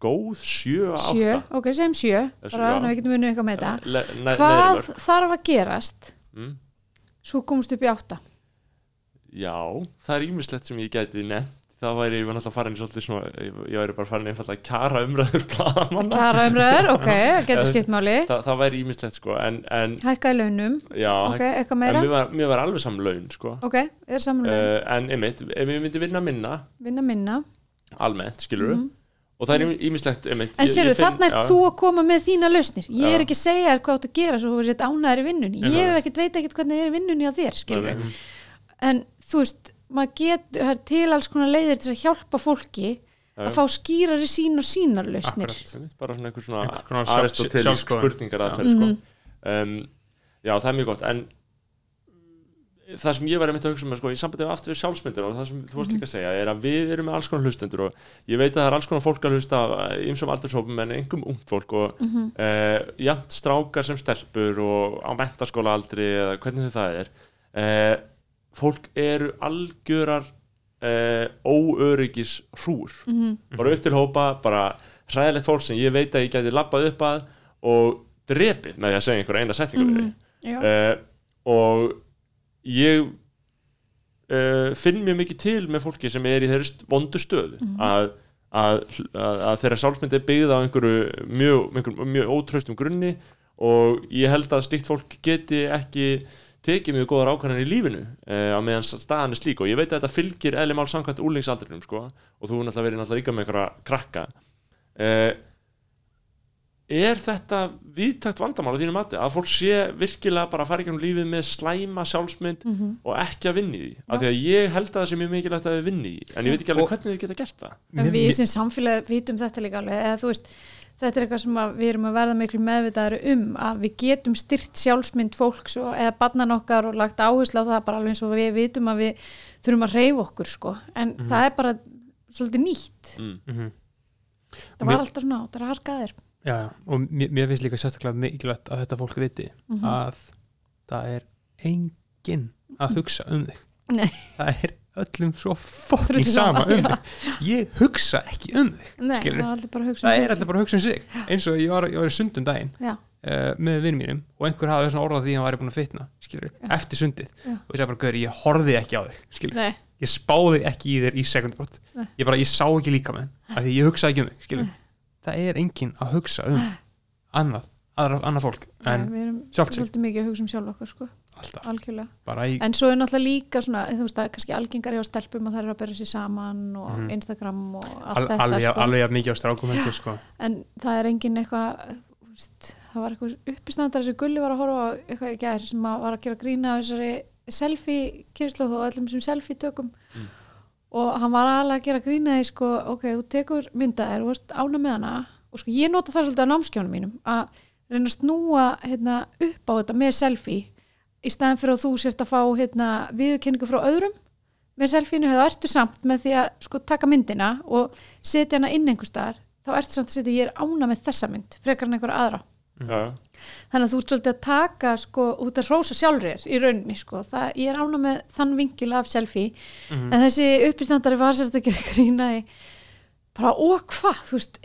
góð 7, 8 Sjö, ok, segjum sjö, Þessu, bara já. þannig að við getum unnið eitthvað með þetta. Ne, Hvað þarf að gerast mm? svo komst upp í átta? Já, það er ímislegt sem ég gæti nefnt það væri, ég var náttúrulega farin svolítið svona ég, væri bara farin einfallega kjara umræður blaðamanna Klara umræður, ok, það getur skipt máli. Þa, það væri ímislegt sko en, en Hækka í launum, já, ok, eitthvað meira? mér var, mér var alveg saman laun sko Ok, er samanlega, uh, en einmitt, ef ég myndi vinna minna vinna minna. almennt, skilur og það er ímislegt einmitt. En þarna ert já. þú að koma með þína lausnir. Ég er Já. ekki að segja þér hvað þú átt að gera svo þú sétt ánæður í vinnunni. Ég veit ekkert hvernig það er í vinnunni á þér, skilur. En þú veist, maður getur, það er til alls konar leiðir til að hjálpa fólki Já, að já. fá skýrari sín og sínar lausnir. Akkurat. Bara svona einhver svona Einhvers aristotelik sjálfskoðun. spurningar aðferð Já. sko. Mhm. um, já það er mjög gott en það sem ég var einmitt að hugsa með sko, í sambandi við aftur við sjálfsmyndir og það sem þú varst líka að segja er að við erum með alls konar hlustendur og ég veit að það er alls konar fólk að hlusta ymsum aldurshópum en einhverjum ungt fólk og mm Mhm. jafnt strákar sem stelpur og á mentaskóla aldri eða hvernig sem það er uh, fólk eru algjörar uh, óöryggis hrúr Mhm. bara upp til hópa, bara hræðilegt fólk sem ég veit að ég gæti labbað upp að og drepið með því að segja einhver eina setningu við Mhm. Já. uh, og ég uh, finn mjög mikið til með fólki sem er í þeirri vondu stöðu Mhm. að að, að, að þeirra sjálfsmynd er byggð á einhverju mjög, einhverju mjög ótraustum grunni og ég held að slíkt fólk geti ekki tekið mjög góðar ákvarðanir í lífinu eh, á meðan staðan er slík. Og ég veit að þetta fylgir eðli mál samkvæmt úlingsaldrinum sko, og þú er náttúrulega verið náttúrulega líka með einhverja krakka. Eh, er þetta viðtakt vandamál á þínu mati? Að fólk sé virkilega bara að fara ekki um lífið með slæma sjálfsmynd og ekki að vinni í því? Af því að ég held að það sé mjög mikilvægt að við vinni en ég veit ekki alveg Og- hvernig þið geta gert það. Við sem samfélag vitum þetta líka alveg eða þú veist, þetta er eitthvað sem að við erum að verða miklu meðvitaðari um að við getum styrt sjálfsmynd fólks og, eða barnan okkar og lagt áherslu á það bara alveg eins og við vitum að við þurfum að reyfa okkur sko en það er bara svolítið nýtt mm. Mhm. það var alltaf svona, það er að harka þér Já, og mér, mér finnst líka sérstaklega mikilvægt að þetta fólk viti Mhm. að það er enginn að hugsa um þig Nei. það er öllum svo Drullum sama um þig. Ég hugsa ekki um þig Nei, það er allir bara að hugsa um það sig. er alltaf bara að hugsa um sig. Eins og ég var, ég var í sundum daginn uh, með vinnum mínum og einhver hafði svona orðað því að hann væri búin að fitna skilur, eftir sundið. Já. og ég sagði bara, gaur, ég horfði ekki á þig skilur, ég spáði ekki í þér í sekundbrot Nei. ég bara, ég sá ekki líka með af því ég hugsaði ekki um þig skilur. það er enginn að hugsa um annað, aðra, annað fólk en nei við erum svolítið mikið að hugsa um sjálf okkur sko, alltaf, í En svo er náttúrulega líka svona, þú veist, er kannski algengar hjá stelpum að það eru að bera sér saman og Mhm. Instagram og allt al, þetta alveg, sko. alveg jafn mikið á strákum heldur sko. en það er engin eitthvað það var eitthvað uppisnændar sem Gulli var að horfa á eitthvað í gær sem að var að gera grína á þessari selfie kynslu og öllum sem selfie tökum og hann var alveg að gera grína í sko, ok, þú tekur myndaðir og ert ána með hana og sko ég nota það svolítið á námskjónum mínum að reyna að snúa hérna, upp á þetta með selfie. Í staðan fyrir að þú sért að fá hérna, viðurkenningu frá öðrum með selfieinu þá ertu samt með því að sko, taka myndina og setja hana inn einhver staðar þá ertu samt að setja ég er ána með þessa mynd frekar en einhverja aðra. Já, þannig að þú ert svolítið að taka sko, út að rósa sjálfrir í rauninni sko. það, ég er ána með þann vingil af selfie. En þessi uppistandari var sérst að gera grínaði bara og hvað, þú veist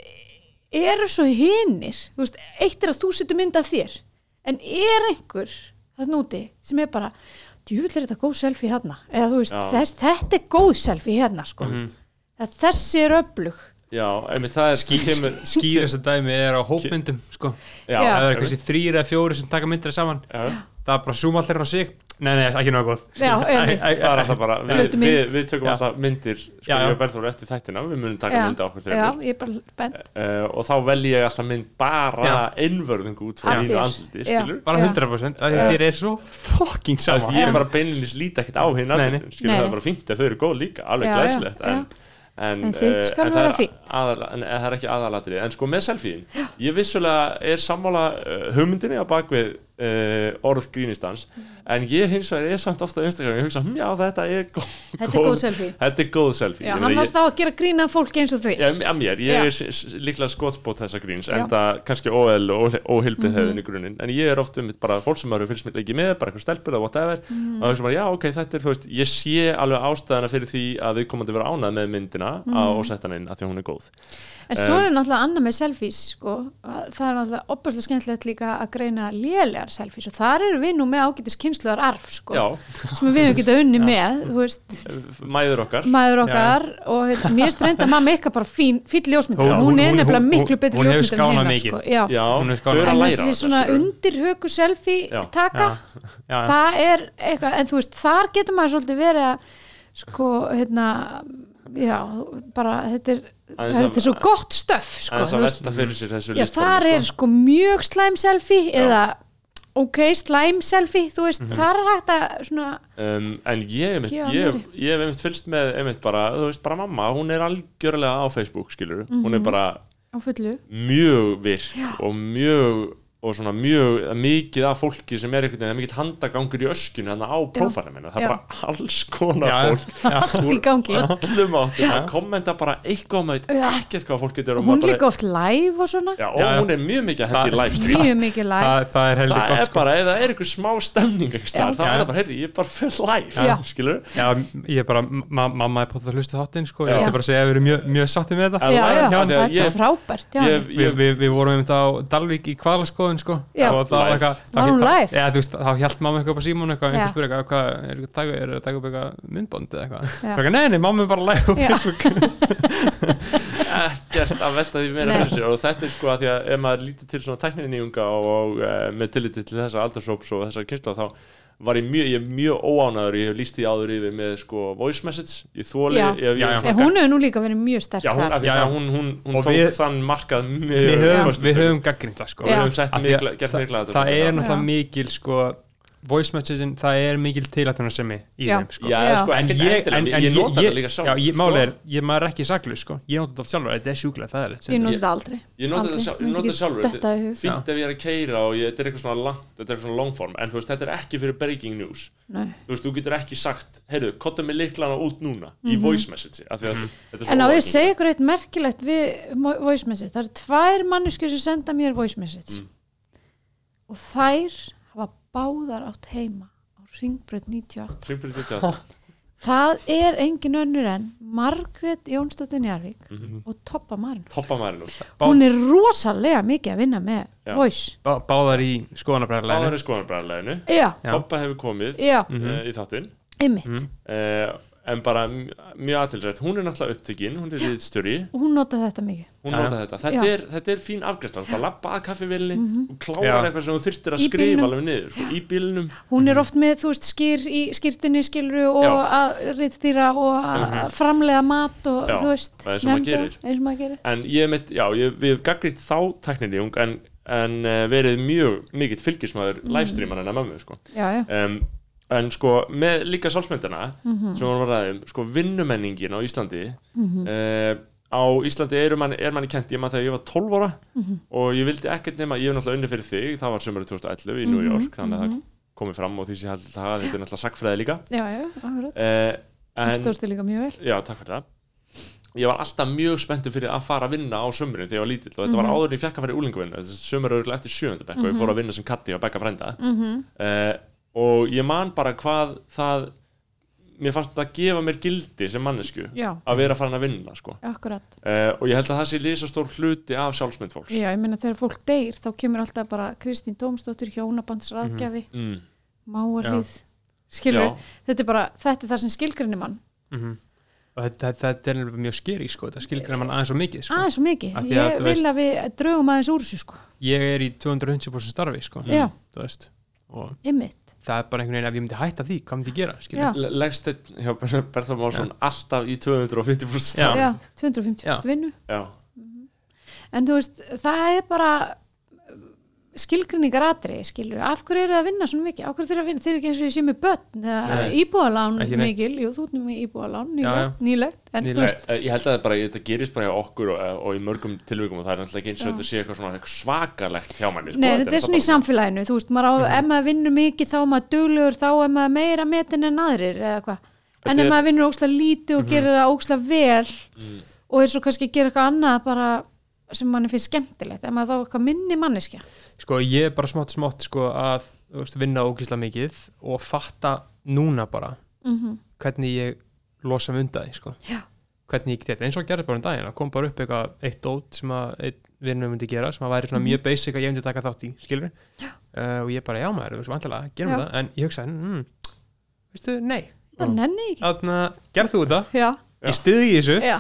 eru svo hinnir, eitt er að þú setur mynd af þér en er einhver það núti sem er bara, djúvill er þetta góð selfie hérna, eða þú veist, þess, þetta er góð selfie hérna sko. Mhm. að þessi er öflug. Já, einmitt það er Ský, kemur, skýrasta dæmi er á hópmyndum sko. það er eitthvað þrýr eða fjóri sem taka myndir saman. Já, það er bara zoom allir á sig nei, nei, ekki náðu góð. Það er alltaf bara við, tökum alltaf myndir sko, eftir þættina, við munum taka já, mynd á okkur já, þreymur ég er bara spennt. Uh, og þá velji ég alltaf mynd bara Já. einvörðingu út frá mínu andliti bara Já. 100% af því Já. þér er svo fucking Það sama. veist, ég er bara beinlinis líti ekkert á hinn það er bara fínt ef þau eru góð líka, alveg já. en, en, En eh, skal en það aðal, en það er ekki aðalatrið en sko með selfie ég vissulega er sammála uh, hugmyndinni á bakvið uh, orð grínistans en ég hins vegar er samt ofta á Instagram ég hugsa, hm, já þetta er góð Þetta er góð selfie. þetta er góð selfie Já, Ég hann varst á að gera grína af fólki eins og því ég, ég Já. er líklega skotspót þessa gríns Já. en það kannski óeðl og óhilpið Mhm. hefðin í grunninn en ég er oft um bara fólk sem eru fylgst mér ekki með bara eitthvað stelpur eða whatever Mhm. og það er bara, já ok, þetta er, þú veist, ég sé alveg ástæðana fyrir því að við komandi vera ánað með myndina Mhm. á og setja hann inn að því hún er góð En svo er náttúrulega annað með selfies sko. að það er náttúrulega opaslega skemmtilegt líka að greina lélegar selfies og þar eru við nú með ágætis kynsluðar arf sko, já, sem við höfum getað unni með þú veist, mæður okkar maður okkar og hérna, mér finnst reynda mamma ykkar bara fín, fín ljósmyndir, Já, hún, hún- er nefnilega miklu betri hún hefur ljósmyndir en mikið. sko. já. já, Hún er þau skálað. eru að en þessi svona skilurðu. undirhöku selfie Já. taka, já, það er eitthvað, en þú veist, þar getur maður svolítið verið að sko, hérna já, bara þetta er, Aðeins að- þetta er svo gott stöf sko, Já, þar er sko mjög slæm selfie Já. eða ok, slæm selfie þú Mhm. veist, þar er hægt að svona, um, en ég, hef einmitt fylgst með einmitt bara, þú veist, bara mamma, hún er algjörlega á Facebook, skilur, hún er bara á fullu. mjög virk og mjög og svona mjög mikið af fólki sem er einhvern veginn, það er mikill handagangur í öskinu þannig á prófæra minna, það er Já. bara alls konar Já, fólk allt í gangi öllum áttum að kommenta bara eitthvað með Já. ekkert hvað fólk getur og hún maður bara- líka oft live og svona já, og Já, já. hún er mjög mikið að hendi í Það- mikið live það, það er heldur það gott er sko. bara, það er einhver smá stemning staðar, Já. þá er Já. það bara, heyrði, ég er bara full live Já. skilur já, ég er bara, ma mamma er på það hlustu þáttinn sko. ég Já. ætti bara að segja að við erum mjög, mjög sáttið með þetta Já, já, já, að þetta er frábært í kvalaskoðun sko. Já. og það var eitthvað Var hún live? Já, þú veist, þá hjælt mamma eitthvað upp á símón eitthvað, Já. einhver spyrir eitthvað, hvað, er það er að taka upp eitthvað myndbond eða eitthvað nei, nei, mamma er bara live á. Facebook ekkert að velta því meira fyrir sér og þetta er sko að því að ef maður lítið til svona tækninýjunga og, og uh, með tilliti til þessa aldarsóps og þessa kynsla þá var ég mjög, ég er mjög óánaður ég hef líst því áður yfir með sko voice message. Ég þóli, Já. ég, Já, já. hún hefur nú líka verið mjög sterk já, hún, þar. hún, hún, hún tók við- þann markað mjög við höfum, höfum gaggrind það sko það, er náttúrulega mikil sko voice messagein, það er mikil tilættunarsemi í Já. þeim sko já, Já. sko, en ekkert ég, endilega, en, en ég, ég nota ég, þetta líka sjálf já, ég, sko. máli er, ég, maður er ekki saklaus sko, ég nota þetta sjálfur, þetta er sjúklega það er Ég nota þetta aldrei Ég nota þetta ég þetta sjálfur detta í hug. Fínt ef ég er að keira og ég, þetta er eitthvað svona langt Þetta er eitthvað svona longform En þú veist, þetta er ekki fyrir breaking news Nei. Þú veist, þú getur ekki sagt Heyrðu, kottum með liklana út núna Í voice message Af því að þetta er svo Mhm. En á ég segja ykkur eitt merkilegt við voice message, það eru tvær manneskur sem senda mér voice message Mm. og þær hafa báðar átt heima á Ringbröð 98 Hringbraut 98. Það er engin önnur en Margrét Jónsdóttir Njarvík Mhm. og Toppa Marin Toppa nú Bá- Hún er rosalega mikið að vinna með Já. voice Bá, báðar í skoðanabræðarleginu Báður í Já. Toppa hefur komið já, uh, í þáttinn einmitt Mhm. uh, En bara mjög aðtilrætt Hún er náttúrulega upptökin Hún er riðstjóri og hún nota þetta mikið. Hún nota þetta. Þetta er, þetta er fín afgræsla Þú bara labba að kaffivillinni og klára Já. eitthvað sem þú þyrftir að skrifa alveg niður sko, Í bílnum. Hún er oft með, þú veist, skýr í skýrtunni skilru og Já. að rittstýra og að framlega mat og Já, þú veist, er gerir. eins og maður gerir. En ég mitt, já, ég, við hefum gaggrýtt þá tækninýjung en, en uh, verið mjög mikill fylgismæður mm. livestreaman en að mömmu sko. Já, já, um, En sko, með líka sálsmyndina Mhm. sem við varum að ræða um, sko, vinnumenningin á Íslandi Mhm. uh, á Íslandi er manni, er manni kent, ég maður þegar ég var 12 ára Mhm. og ég vildi ekkert nema, ég hef náttúrulega unni fyrir þig, það var sömurinn 2011 í New Mhm, York, þannig að það komið fram og því sem ég held það, þetta er náttúrulega sagfræði líka. Já, já, akkurat. Uh, Það en, stóðstu líka mjög vel. Já, takk fyrir það. Ég var alltaf mjög spenntur fyrir að fara að vinna á sömurinn þegar ég var lítill og þetta var áður en ég fekk að fara í úlingavinn sömur og ég að mm og ég man bara hvað það mér fannst það að gefa mér gildi sem mannesku Já, að vera farin að vinna sko. akkurat uh, og ég held að það sé lísastór hluti af sjálfsmynd fólks Já, ég meina þegar fólk deyr þá kemur alltaf bara Kristín Dómsdóttir hjónabandsraðgjafi, mm. máarlið skilur, Já. þetta er bara þetta er það sem skilgrinni mann Mhm. og þetta, þetta, þetta er mjög skeri sko, þetta skilgræna mann aðeins svo mikið sko. aðeins svo mikið, Af því að, ég þú vil veist- að við drögum aðeins úr þessu sko, ég er í 250% starfi sko. Já. Það er bara einhvern veginn ef ég myndi hætta því, hvað myndi ég gera leggst þetta hjá Bertha Málsson alltaf í 250% Já. Já, 250 Já. vinnu Já. en þú veist, það er bara skilgrinningar atri, skilur af hverju eru það að vinna svona mikið, af hverju þeir eru að vinna þeir eru ekki eins og ég sé með börn, neitt. mikil, jú, þú nú með já. nýlegt, nýlegt, en Nýlegt. þú veist Eh, Ég held að það bara, þetta gerist bara hjá okkur og, og í mörgum tilvíkum og það er náttúrulega ekki eins og þetta sé eitthvað svona svakalegt hjá manni sko. Nei, þetta er svona í samfélaginu, þú veist, maður á, Mhm. ef maður vinnur mikið þá er maður duglegur, þá er maður meira metin en aðrir eða hvað. En ef er- maður vinnur ókslega lítið vel Mm. og er svo kannski að gera eitthvað annað bara sem manni finnst skemmtilegt, ef maður þá eitthvað minni manneskja. Sko ég er bara smátt smátt sko að veist, vinna ógísla mikið og fatta núna bara Mm hvernig ég losa mig undan því sko. Já. hvernig ég get þetta, eins og gerði bara um daginn kom bara upp eitthvað eitt dót sem að einn vinnur myndi gera, sem að væri svona mjög basic að ég myndi taka þátt í, skilur uh, og ég bara, já maður, þú veist, vantilega, gerum Já. það. En ég hugsaði, mm, veistu, nei. Bara nenni ekki. þannig að gerð þú þetta, Já, ég stiði í þessu. Já,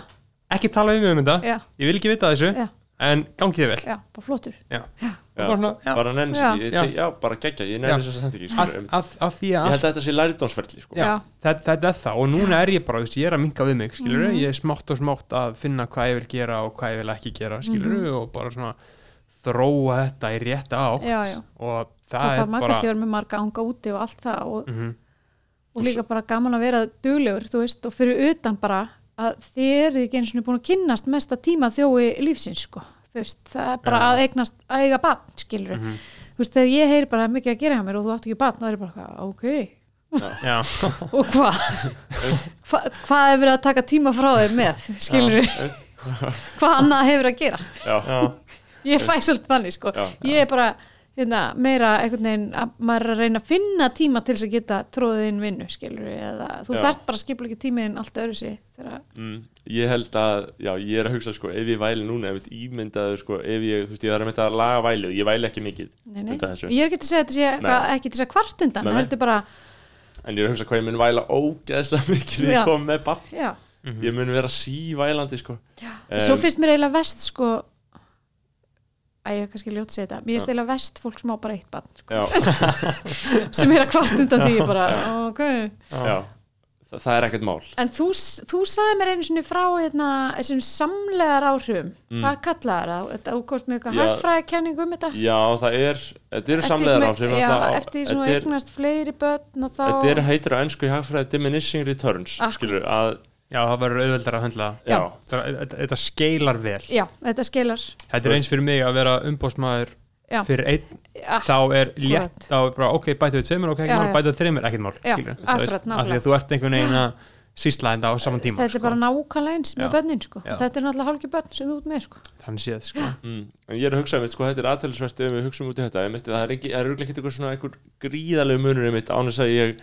ekki tala við mig um þetta, já, ég vil ekki vita af þessu. Já, en gangi þið vel. Já, bara flottur. já. Já, Bara svona, já. bara bara geggja, ég nenni þess að senda ekki Ég held að þetta sé lærdónsferli sko. Þetta, þetta er það og núna er ég bara, ég er að minka við mig skilur, Mhm. ég er smátt og smátt að finna hvað ég vil gera og hvað ég vil ekki gera skilur, Mhm. og bara svona þróa þetta í rétta átt Já, já. og það, Það er þarf maður bara kannski vera með marga anga úti og allt það og, Mhm. og líka bara gaman að vera duglegur, þú veist, og fyrir utan bara að þið eru ekki eins og búin að kynnast mesta tíma þjói lífsins, sko. Þú veist, það er bara Já. að eignast, að eiga batn, skilur. Mhm. Þú veist, þegar ég heyri bara mikið að gera hjá mér og þú átt ekki batn, þá er ég bara, ok, já, og hvað? Hva, hvað hefur að taka tíma frá þér með, skilur hvað annað hefur að gera? Ég fæ svolítið þannig, sko. Ég er bara, hérna, meira einhvern veginn að maður er að reyna að finna tíma til þess að geta tróðið inn vinnu, skilur eða þú Já. þarft bara að skipla ekki tímiðin allt öðru þegar Mm, ég held að, já, ég er að hugsa sko, ef ég væli núna, ef ég ímyndaður sko, ef ég, þú veist, ég þarf að að laga væli og ég væli ekki mikið nei, nei. ég er ekki til að segja þetta eitthvað- ekki til að kvart undan, Nei, heldur bara en ég er að hugsa hvað ég mun væla ógeðslega mikið Já. ég kom með bann já, ég mun vera sívælandi sko. Um, svo finnst mér eiginlega vest sko að ég kannski ljótt að segja þetta. Mér finnst eiginlega vest fólk sem á bara eitt barn sko, já, sem er að kvart undan því bara, ok. Já, Þa, það er ekkert mál. En þú, þú sagði mér einu sinni frá hérna, þessum samlegar áhrifum. Hvað kallaði það? Þú komst með eitthvað Mm. Já. hagfræðikenning um þetta? Já, það er, þetta eru samlegar sem- áhrif já, á- eftir því sem þú þetta er- eignast fleiri börn og þá þetta er heitir á ennsku hagfræði diminishing returns skilur að, Já, það verður auðveldar að höndla. Þetta- skeilar vel já, þetta skilar Þetta er eins fyrir mig að vera umbóðsmaður Já. fyrir einn, ja, þá er létt þá er bara, ok, bæta við tveimur, ok, ekki Já, mál, já. bæta við þreimur, ekkert mál akkurat, nákvæmlega. að þú ert einhvern veginn að sýsla þetta á saman tíma þetta sko. er bara nákvæmlega eins með Já. börnin sko. Þetta er náttúrulega hálki börn sem þú ert með sko. þannig séð, sko. mm, en ég er að hugsa einmitt, sko, þetta er aðtælisvert ef við hugsaum út í þetta, misti, það er það er örugglega ekkert eitthvað svona einhver gríðalegu munur einmitt áness að ég,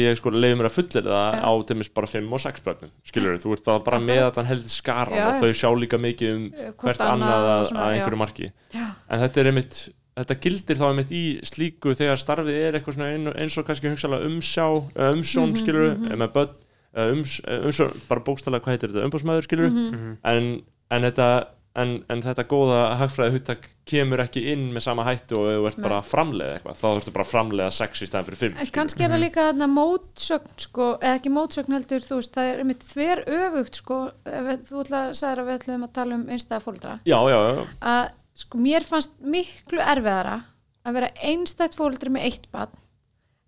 ég sko leiði mér að fullir það Já. á dæmis bara 5 og 6 börnum, skilur þú ert bara, bara með að þann heldur skaran Já, og þau sjá líka mikið um Eh, hvert annað að, svona, að já. einhverju marki Já. en þetta er einmitt þetta gildir þá einmitt í slíku þegar starfið er eitthvað eins og kannski hugsalega umsjá, eða umsjón Mhm, skilur mhm. með börn, ums, umsjón bara bókstælega hvað heitir þetta, umbúsmaður skilur Mhm. en, en þetta en, en þetta góða hagfræði huttak kemur ekki inn með sama hættu og þú ert Nei. bara að framleiða eitthvað þá ertu bara að framleiða 6 í stæðan fyrir 5 en kannski er það líka þarna mótsögn sko, eða ekki mótsögn heldur þú veist, það er mitt þver öfugt sko, þú ætla að við ætlum að tala um einstæða fóldra já, já, já, að sko, mér fannst miklu erfiðara að vera einstætt fóldri með eitt barn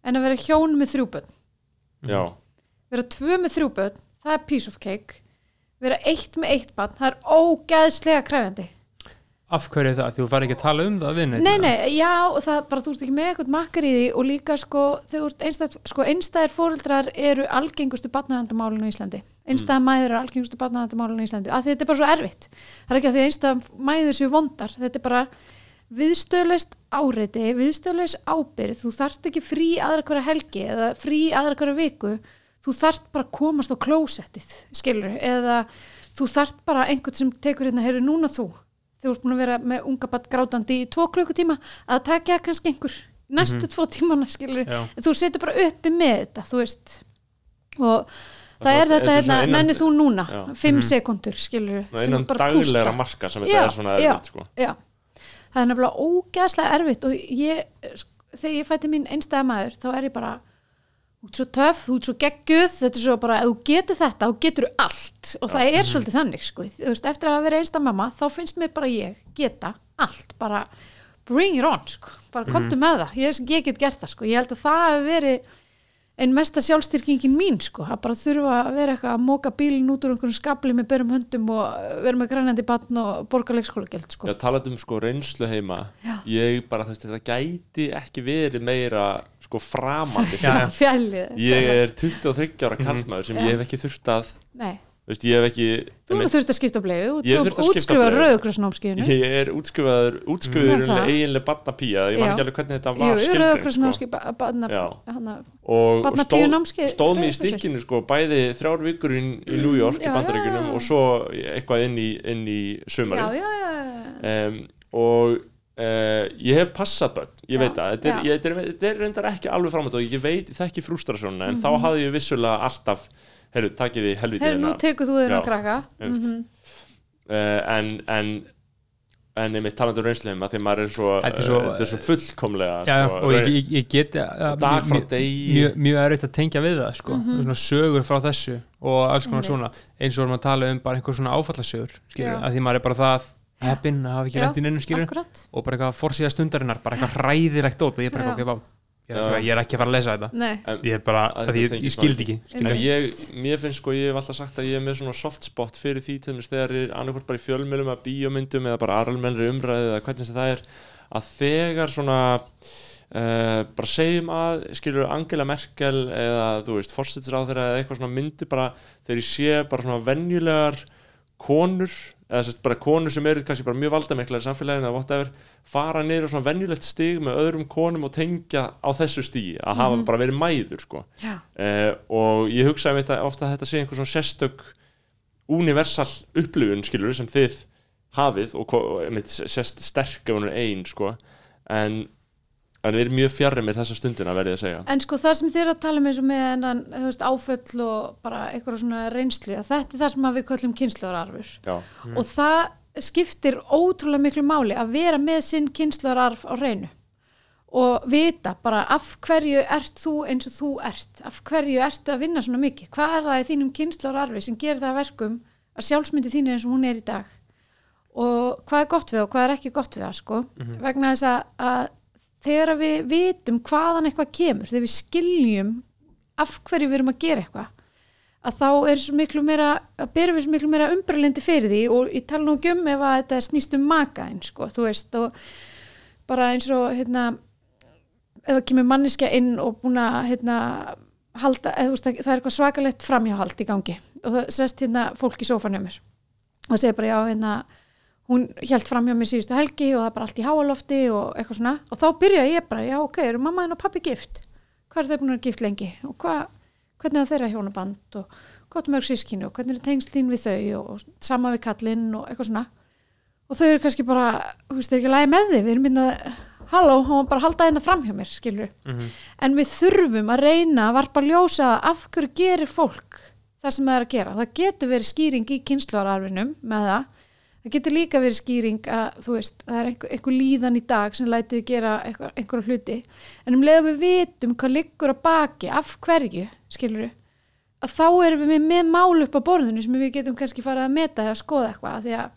en að vera hjón með þrjú börn. Já vera tvö með þrjú börn, það er piece of cake. Vera eitt með eitt barn, það er ógeðslega krefjandi. Af hverju er það, þú fær ekki að tala um það neitt, Nei, nei, já, það bara þú ert ekki með eitthvað makkar í því og líka sko, þau ert einstæð, sko, einstæðir fóreldrar eru algengustu barnaðandamálinu í Íslandi. Einstæða mæður eru algengustu barnaðandamálinu í Íslandi. Því þetta er bara svo erfitt. Það er ekki að því að einstæða mæður séu vondar. Þetta er bara viðstöðleist áreiti, viðstöðleist ábyrð þú þarft ekki frí aðra hverja helgi eða frí aðra hverja viku þú þarft bara að komast á klósettið skilur, eða þú þarft bara einhvern sem tekur hérna, heyrðu núna þú. Þú ert búin að vera með unga batt grátandi í tvo klukkutíma að taka það kannski einhver næstu tvo tímana skilur Já. þú setur bara uppi með þetta þú veist. Og það, Það er er þetta svona hérna, innan- nenni þú núna Já. fimm sekundur skilur Ná, innan daglegra marka sem þetta er svona erfitt sko. það er nefnilega ógæðslega erfitt og ég, þegar ég fætti mín einstæða maður þá er ég bara út svo töff, út svo geggjuð þetta er svo bara, ef þú getur þetta, þá getur þú allt. Og það er svolítið þannig sko. þú veist, eftir að hafa verið einstæða mamma, þá finnst mér bara ég geta allt, bara bring it on, sko, bara komdu með það. Ég, ég get gert það, sko, ég held að það hafi verið einn mesta sjálfstyrkingin mín sko, að bara þurfa að vera eitthvað að móka bílinn út úr einhverjum skabli með börum höndum og vera með grænandi batn og borga leikskólagjöld sko. Já, talað um sko reynslu heima. Já. ég bara þess að þetta gæti ekki verið meira sko framandi ég er 23 ára kallmaður sem ég hef ekki þurft að Nei, veist, ég hef ekki þú eru þurft að skipta bleiðu Ég þú þurfti að skipta á útskrifa bleiu. rauðukrosnámskeiðinu ég er útskrifaður útskrifaður eiginlega barnapía. Ég man ekki alveg hvernig þetta var skilgreint sko. og stóð, námskeið- stóð mér í stikkinu sko, bæði þrjár vikur í, í New York Já, í bandaríkunum og svo eitthvað inn í, inn í já. um, og uh, ég hef passað börn, ég Já, veit það þetta er, ég, þetta, er, þetta er reyndar ekki alveg framönd og ég veit, ég þekki frústrasjónuna en Mhm. þá hafði ég vissulega alltaf heyrðu, takið því helvítið Herri, nú tekur þú þér að krakka einmitt. Mhm. uh, en en en einmitt talandi um reynsluheim að því maður er svo, Þetta er svo- uh, svo fullkomlega Já, sko, og ég, ég, ég get dag frá mjög- mjög erfitt að tengja við það sko. Mhm. svona sögur frá þessu og alls konar Einmitt. svona eins og erum að tala um bara einhver svona áfallasögur skilur, að því maður er bara það heppinn að hafa ekki lent í neinum skilur Akkurat. Og bara eitthvað forsíða stundarinnar bara eitthvað hræðilegt og ég er bara eitthvað, ég er, ekki- ég er ekki að fara að lesa þetta. Nei, En- ég bara, Að ég, ég skildi ekki. En skilur. ég, mér finnst sko, ég hef alltaf sagt að ég er með svona soft spot fyrir því til þess þegar er annarkvort bara í fjölmjölum að bíómyndum eða bara almennri umræði eða hvernig sem það er að þegar svona uh, bara segjum að skilur Angela Merkel eða þú veist fórstitsráður eða eitthvað svona myndi bara þegar ég sé bara svona venjulegar konur eða sérst bara konur sem eru kannski bara mjög valdamiklar í samfélaginu eða whatever fara niður á svona venjulegt stig með öðrum konum og tengja á þessu stígi að hafa bara verið mæður sko. Uh, og ég hugsaði þetta ofta að þetta sé einhver svona sérstök universal upplifun skilur sem þið hafið og, og einmitt sérst sterk ef hún er ein sko. En en við erum mjög fjarrir með þessa stundina verði ég að segja. En sko það sem þið er að tala um eins og með enn, veist, áföll og bara eitthvað svona reynslu þetta er það sem við köllum kynnslóðararfur já, og það skiptir ótrúlega miklu máli að vera með sinn kynnslóðararf á reynu og vita bara af hverju ert þú eins og þú ert? Af hverju ertu að vinna svona mikið? Hvað er það í þínum kynnslóðararfi sem gerir það að verkum að sjálfsmyndi þín er eins og hún er í dag? Og hvað er gott við og hvað er ekki gott við það sko? Vegna þess að, að þegar við vitum hvaðan eitthvað kemur þegar við skiljum af hverju við erum að gera eitthvað að þá er svo miklu meira að berum við svo miklu meira umbrölendi fyrir því og ég tala nú ekki um ef að þetta snýst um makaðin sko, þú veist og bara eins og hérna það kemur manniska inn og búin að hérna halda, eða, veist, það er eitthvað svakalegt framhjáhald í gangi og það sest hérna fólk í sófanum mér og segir bara já hérna hún hjælt fram hjá mér síðustu helgi og það er bara allt í háalofti og eitthvað svona. Og þá byrja ég bara, já ok, eru mamma henn og pappi gift? Hvað er þau búin að gift lengi? Og hvað, hvernig er þeirra hjónaband og gott mörg sískinu og hvernig er tengslín við þau og sama við kallinn og eitthvað svona. Og þau eru kannski bara, þú veist, þeir ekki að lægi með þig við erum myndið að, halló, hún var bara að halda hérna fram hjá mér, skilur en við þurfum að reyna að varpa ljósa af hverju gerir fólk það sem það er að gera. Það getur verið skýring í kynsluararfinum með það. Það getur líka verið skýring að þú veist, það er einhver, einhver líðan í dag sem lætuð gera einhver, einhverja hluti. En um leið að við vitum hvað liggur að baki, af hverju, skilur við, að þá erum við með, með mál upp á borðinu sem við getum kannski farið að meta eða skoða eitthvað því að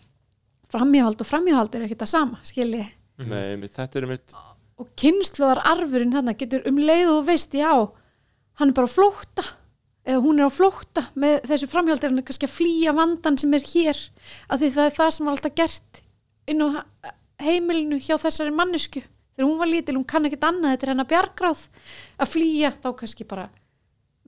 framhjáhald og framhjáhald er ekkert það sama, skilji nei, mitt, þetta er mitt og kynsluðar arfurinn þannig getur um leið og veist já, hann er bara á flótta eða hún er á flótta með þessu framhjáldi er hann kannski að flýja vandan sem er hér? Af því það er það sem var alltaf gert inn á heimilinu hjá þessari mannesku þegar hún var lítil, hún kann ekkert annað þetta er hennar bjargráð. Að flýja þá kannski bara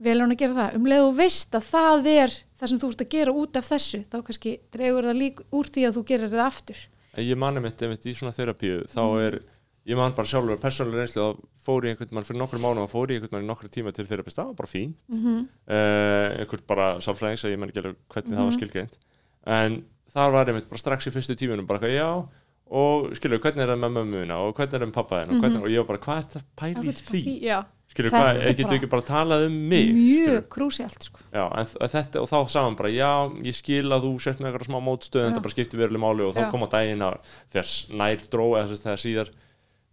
vel hún að gera það. Um leið og veist að það er það sem þú ert að gera út af þessu þá kannski dregur það lík úr því að þú gerir það aftur. Ég mani mitt, einmitt í svona þerapíu þá er, ég man bara sjálfur persónulega reynslu þá fór ég einhvern mann fyrir nokkur mánu og fór ég einhvern mann í nokkru tíma til það var bara fín mm -hmm. uh, einhvern bara sálfræðings að ég man ekki alveg hvernig það var skilgreint. En þar var einmitt bara strax í fyrstu tímunum bara eitthvað, já og skilur, hvernig er það með mömmuna og hvernig er það með pappa þinn og, hvernig, og ég var bara, hvað er það pæli því? Já, Þetta hvað, getur ekki bara talað um mig mjög krúsjált sko. Já, þetta, og þá hann bara, já, ég skil að þú sért með eitthvað smá mótstöð en þetta bara skipti veruleg máli og þá Já. kom á daginn að þegar s- nær dró eða þess að þegar síðar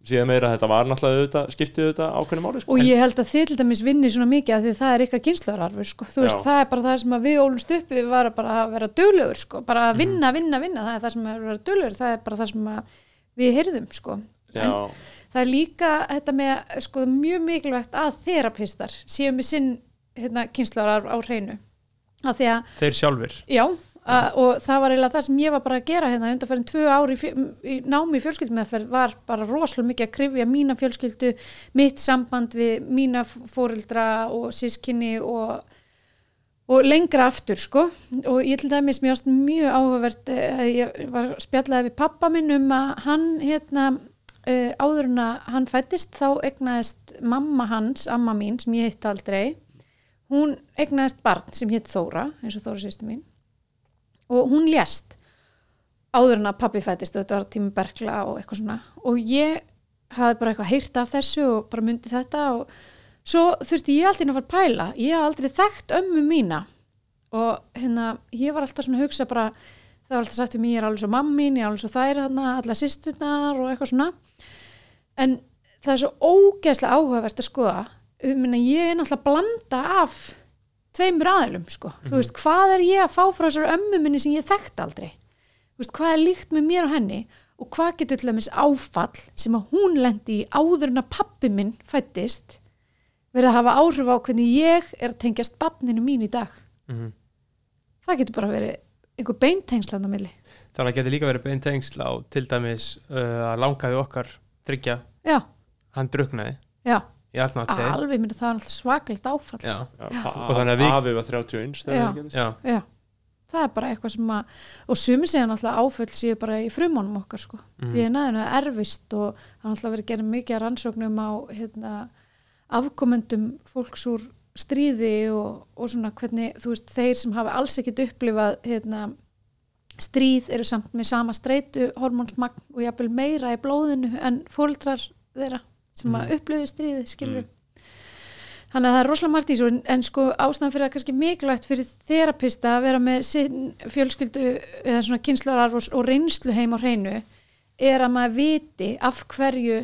síðan meira að þetta var náttúrulega auðvitað, skiptið auðvitað ákveðinu máli sko. og ég held að þið til dæmis vinni svona mikið að því það er ykkar kynsluararfur sko. þú veist, Já. það er bara það sem að við ólumst upp við var bara að vera duglegur sko. bara að vinna, vinna, vinna, það er það sem er að vera duglegur það er bara það sem að við heyrðum sko. Já, það er líka þetta með sko, mjög mikilvægt að þerapistar séu með sinn hérna, kynsluararf á hreinu að því að þeir sjálfur Já, að, og það var eiginlega það sem ég var bara að gera hérna undanfærin tvö ári í, í námi í fjölskyldumeðferð var bara rosalega mikið að krifja mína fjölskyldu, mitt samband við mína fóreldra og sískinni og, og lengra aftur sko. Og ég til dæmis ást mjög áhugavert eh, ég var spjallaði við pappa minn um að hann hérna uh, áður en að hann fættist þá egnaðist mamma hans, amma mín sem ég hitt aldrei hún egnaðist barn sem hétt Þóra eins og Þóra sýstu mín og hún lést áður en að pappi fættist þetta var tími berkla og eitthvað svona. Og ég hafði bara eitthvað heyrt af þessu og bara myndi þetta og svo þurfti ég alltaf að fara að pæla. Ég hafði aldrei þekkt ömmu mína. Og hérna ég var alltaf svona að hugsa bara það var alltaf sagt mér, ég er alveg svo mammin ég er alveg svo þær hana, alla systurnar og eitthvað svona. En það er svo ógeðslega áhugavert að skoða. Um, minna, ég er náttúrulega blanda af tveimur aðilum sko. þú veist, hvað er ég að fá frá þessar ömmu minni sem ég þekkt aldrei? Þú veist, hvað er líkt með mér og henni og hvað getur til dæmis áfall sem að hún lendi í áður en að pappi minn fættist verið að hafa áhrif á hvernig ég er að tengjast barninu mín í dag? Mhm. það getur bara verið einhver beintengslan á milli. Þannig að geti líka verið bein tengsl á til dæmis uh, að langaði okkar þryggja, já, hann druknaði já, alveg myndi það var alltaf svakalegt áfall. Já, já, Og þannig að við- Afi var 31 þegar Já. það gerðist. já, já, það er bara eitthvað sem að og sumi segja náttúrulega áföll séu bara í frumunum okkar sko, Mhm. DNA-inu er erfist og það er náttúrulega verið að gera mikið rannsóknum á hérna, afkomendum fólks úr stríði og, og svona hvernig þú veist, þeir sem hafa alls ekkit upplifað hérna, stríð eru samt með sama streitu hormónsmagn og jafnvel meira í blóðinu en fóldrar þeirra sem að upplöðu stríðið skilur þannig að það er rosalega margt í þessu en, en sko ástæðan fyrir að kannski mikilvægt fyrir þerapista að vera með fjölskyldu eða svona kynslararf og, og reynslu heim á hreinu er að maður viti af hverju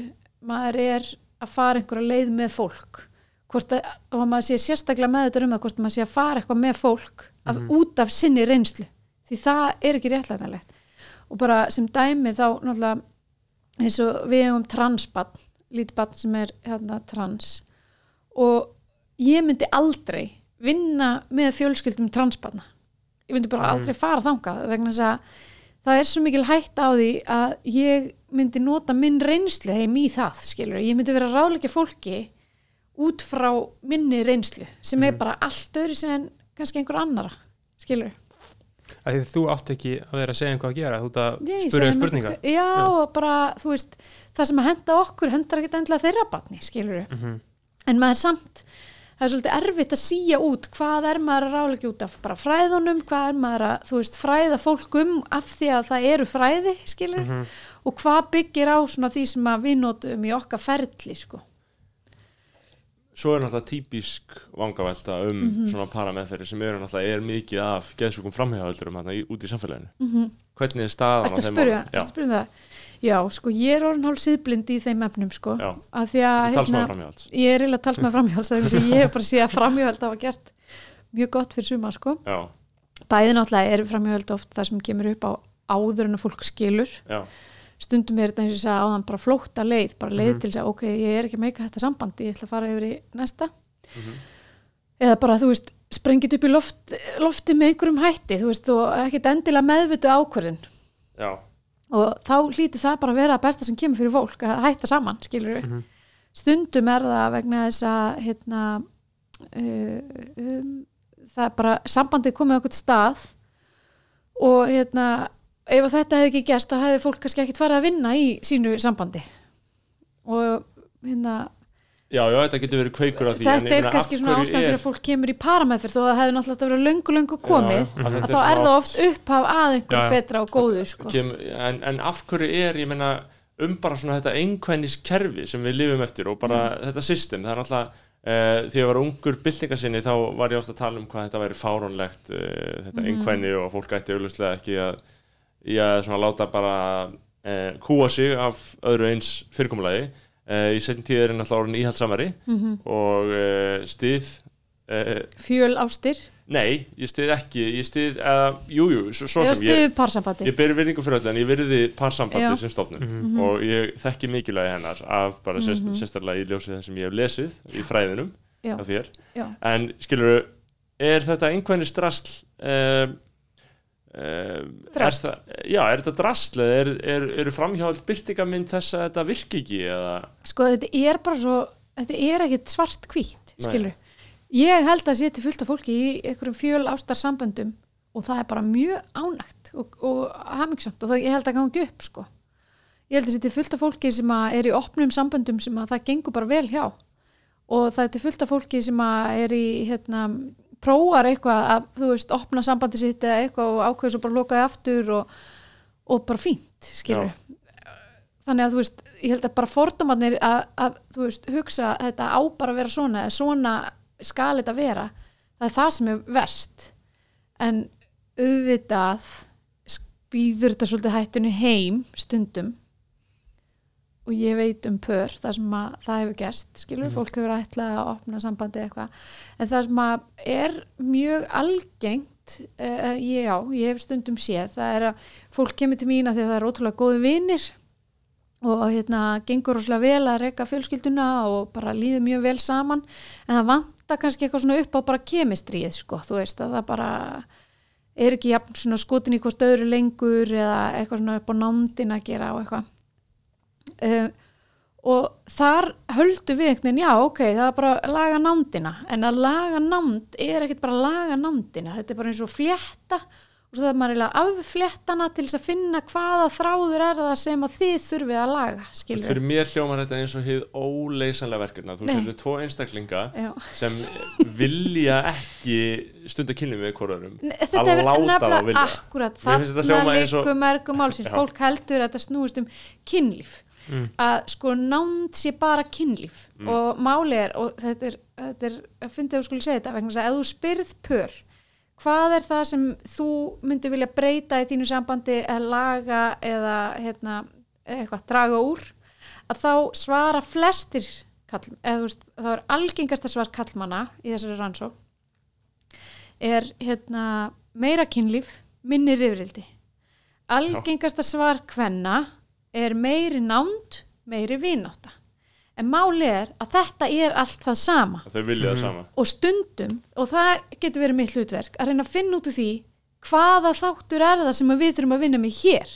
maður er að fara einhverja leið með fólk. Hvort að, og að maður sé sérstaklega með þetta um það hvort að maður sé að fara eitthvað með fólk af, út af sinni reynslu. Því það er ekki réttlætanlegt. Og bara sem dæmi þá náttúrulega eins og við hefum transbann lítið bann sem er hérna trans. Og ég myndi aldrei vinna með fjölskyldum transbanna ég myndi bara aldrei fara þangað vegna þess að það er svo mikil hætt á því að ég myndi nota minn reynslu heim í það skilur, ég myndi vera að ráðleika fólki út frá minni reynslu sem er bara allt öðru sem kannski einhver annara skilur því þú átt ekki að vera að segja einhvað að gera þú ert að spyrja um spurningar eitthvað- já, og bara, þú veist, það sem að henda okkur hendar ekki endilega þeirra batni, skilur Mhm. en maður samt það er svolítið erfitt að síja út hvað er maður að ráleika út af bara fræðunum hvað er maður að, þú veist, fræða fólk um af því að það eru fræði skilur, Mhm. og hvað byggir á svona því sem við notum í okkar ferli sko. Svo er náttúrulega típisk vangavelta um Mhm. svona parameðferði sem eru náttúrulega er mikið af geðsjúkum framhjáhaldurum hérna út í samfélaginu. Mhm. Hvernig er staðan að þeim málum? að um það? Já, sko, ég er orðin hálf síðblind í þeim efnum, sko Já, að því að, framhjáhalds. ég er eiginlega talsmaður framhjáls þegar ég hef bara séð að framhjáhald hafa gert mjög gott fyrir suma, sko Já, bæði náttúrulega er framhjáhald oft það sem kemur upp á áður en að fólk skilur já, stundum er þetta eins og ég sagði áðan bara flótta leið bara leið Mhm. til þess að ok, ég er ekki að meika þetta sambandi ég ætla að fara yfir í næsta Mhm. eða bara þú veist sprengið upp í loft, lofti með einhverjum hætti þú veist og ekkert endilega meðvitu ákvörðin já, og þá hlýtur það bara að vera að besta sem kemur fyrir fólk að hætta saman, skilur við Mhm. stundum er það vegna þess að hérna uh, um, það er bara sambandið komið á okkur stað og hérna ef að þetta hefði ekki gerst þá hefði fólk kannski ekkit farið að vinna í sínu sambandi og hérna já, já, þetta getur verið kveikur af því. þetta er kannski svona ástæðan fyrir að fólk kemur í parameðferð þó að það hefði náttúrulega átt að vera löngu löngu komið Já, að þetta þá er það oft upphaf að einhver Já, betra og góðu sko. kem, en, en af hverju er, ég meina um bara svona þetta einhvernis kerfi sem við lifum eftir og bara Mm. þetta system, það er náttúrulega uh, þegar ég var ungur byltingasinni þá var ég ofta að tala um hvað þetta væri fáránlegt uh, þetta Mhm. einhverni og fólk ætti auðvitað ekki að, í að svona láta bara uh, kúa sig af öðru eins fyrirkomulagi. Uh, í setjum tíð er náttúrulega orðin íhaldsamari mm og uh, stið uh, fjöl ástir? Nei, ég stið ekki. Ég stið, uh, jú, jú, svo, svo sem ég Ég beri virðingu fyrir öllu en ég virði parsambandi sem stofnun. Mhm. og ég þekki mikilvægi hennar af bara sérst, Mhm. sérstaklega í ljósið það sem ég hef lesið í fræðinum Já. af þér. Já. en skilur er þetta einhvernig strasl um, um, er það, já, er þetta drasl eða er, er, eru framhjáld byrtingamind þess að þetta virki ekki eða? Sko þetta er bara svo þetta er ekkit svart Nei. skilur ég held að sé til fullt af fólki í einhverjum fjöl ástar samböndum og það er bara mjög ánægt og, og hamingsamt og það, ég held að gangi upp sko. Ég held að til fullt af fólki sem er í opnum samböndum sem að það gengur bara vel hjá og það er til fullt af fólki sem er í hérna prófar eitthvað að þú veist opna sambandi sitt eða eitthvað og ákveður svo bara lokaði aftur og, og bara fínt skilur þannig að þú veist, ég held að bara fordómarnir að, að þú veist, hugsa að þetta á bara að vera svona, eða svona skal þetta vera, það er það sem er verst. En auðvitað býður þetta svolítið hættunni heim stundum og ég veit um pör það sem að það hefur gerst skilur, fólk hefur ætlað að opna sambandi eitthvað, en það sem að er mjög algengt uh, já, ég hef stundum séð það er að fólk kemur til mín að því að það er ótrúlega góði vinir og hérna gengur rosalega vel að reyka fjölskylduna og bara líður mjög vel saman. En það vantar kannski eitthvað svona upp á bara kemistrið sko, þú veist að það bara er ekki jafn svona skotin í hvort öðru lengur eða eitthvað svona upp á nándin að gera og eitthvað uh, og þar höldu við einhvern veginn, já ok, það er bara að laga nándina, en að laga nánd er ekkert bara að laga nándina þetta er bara eins og flétta. Og svo það er maður eiginlega að affléttana til þess að finna hvaða þráður er það sem að þið þurfið að laga, skilur fyrir mér hljómar þetta eins og hið óleysanlega verkefna þú setur tvo einstaklinga Já. sem vilja ekki stunda kynni með hvorarum að láta þá nefnilega vilja akkurat þarna hljóma eins og- líku mergum málsins. Fólk heldur að þetta snúist um kynlíf að sko nánd sé bara kynlíf. Og máli er og þetta er, þetta er að fyndi að þú skulle segja þetta vegna að ef þú spyrð pör hvað er það sem þú myndir vilja breyta í þínu sambandi eða laga eða hérna, eitthvað draga úr að þá svara flestir kall, eða veist, þá er algengasta svar kallmanna í þessari rannsók er hérna meira kynlíf, minni rifrildi. Algengasta svar kvenna er meiri nánd meiri vináta en máli er að þetta er allt það sama. Og þau vilja það sama. Og stundum, og það getur verið mitt hlutverk, að reyna að finna út úr því hvaða þáttur er það sem við þurfum að vinna með hér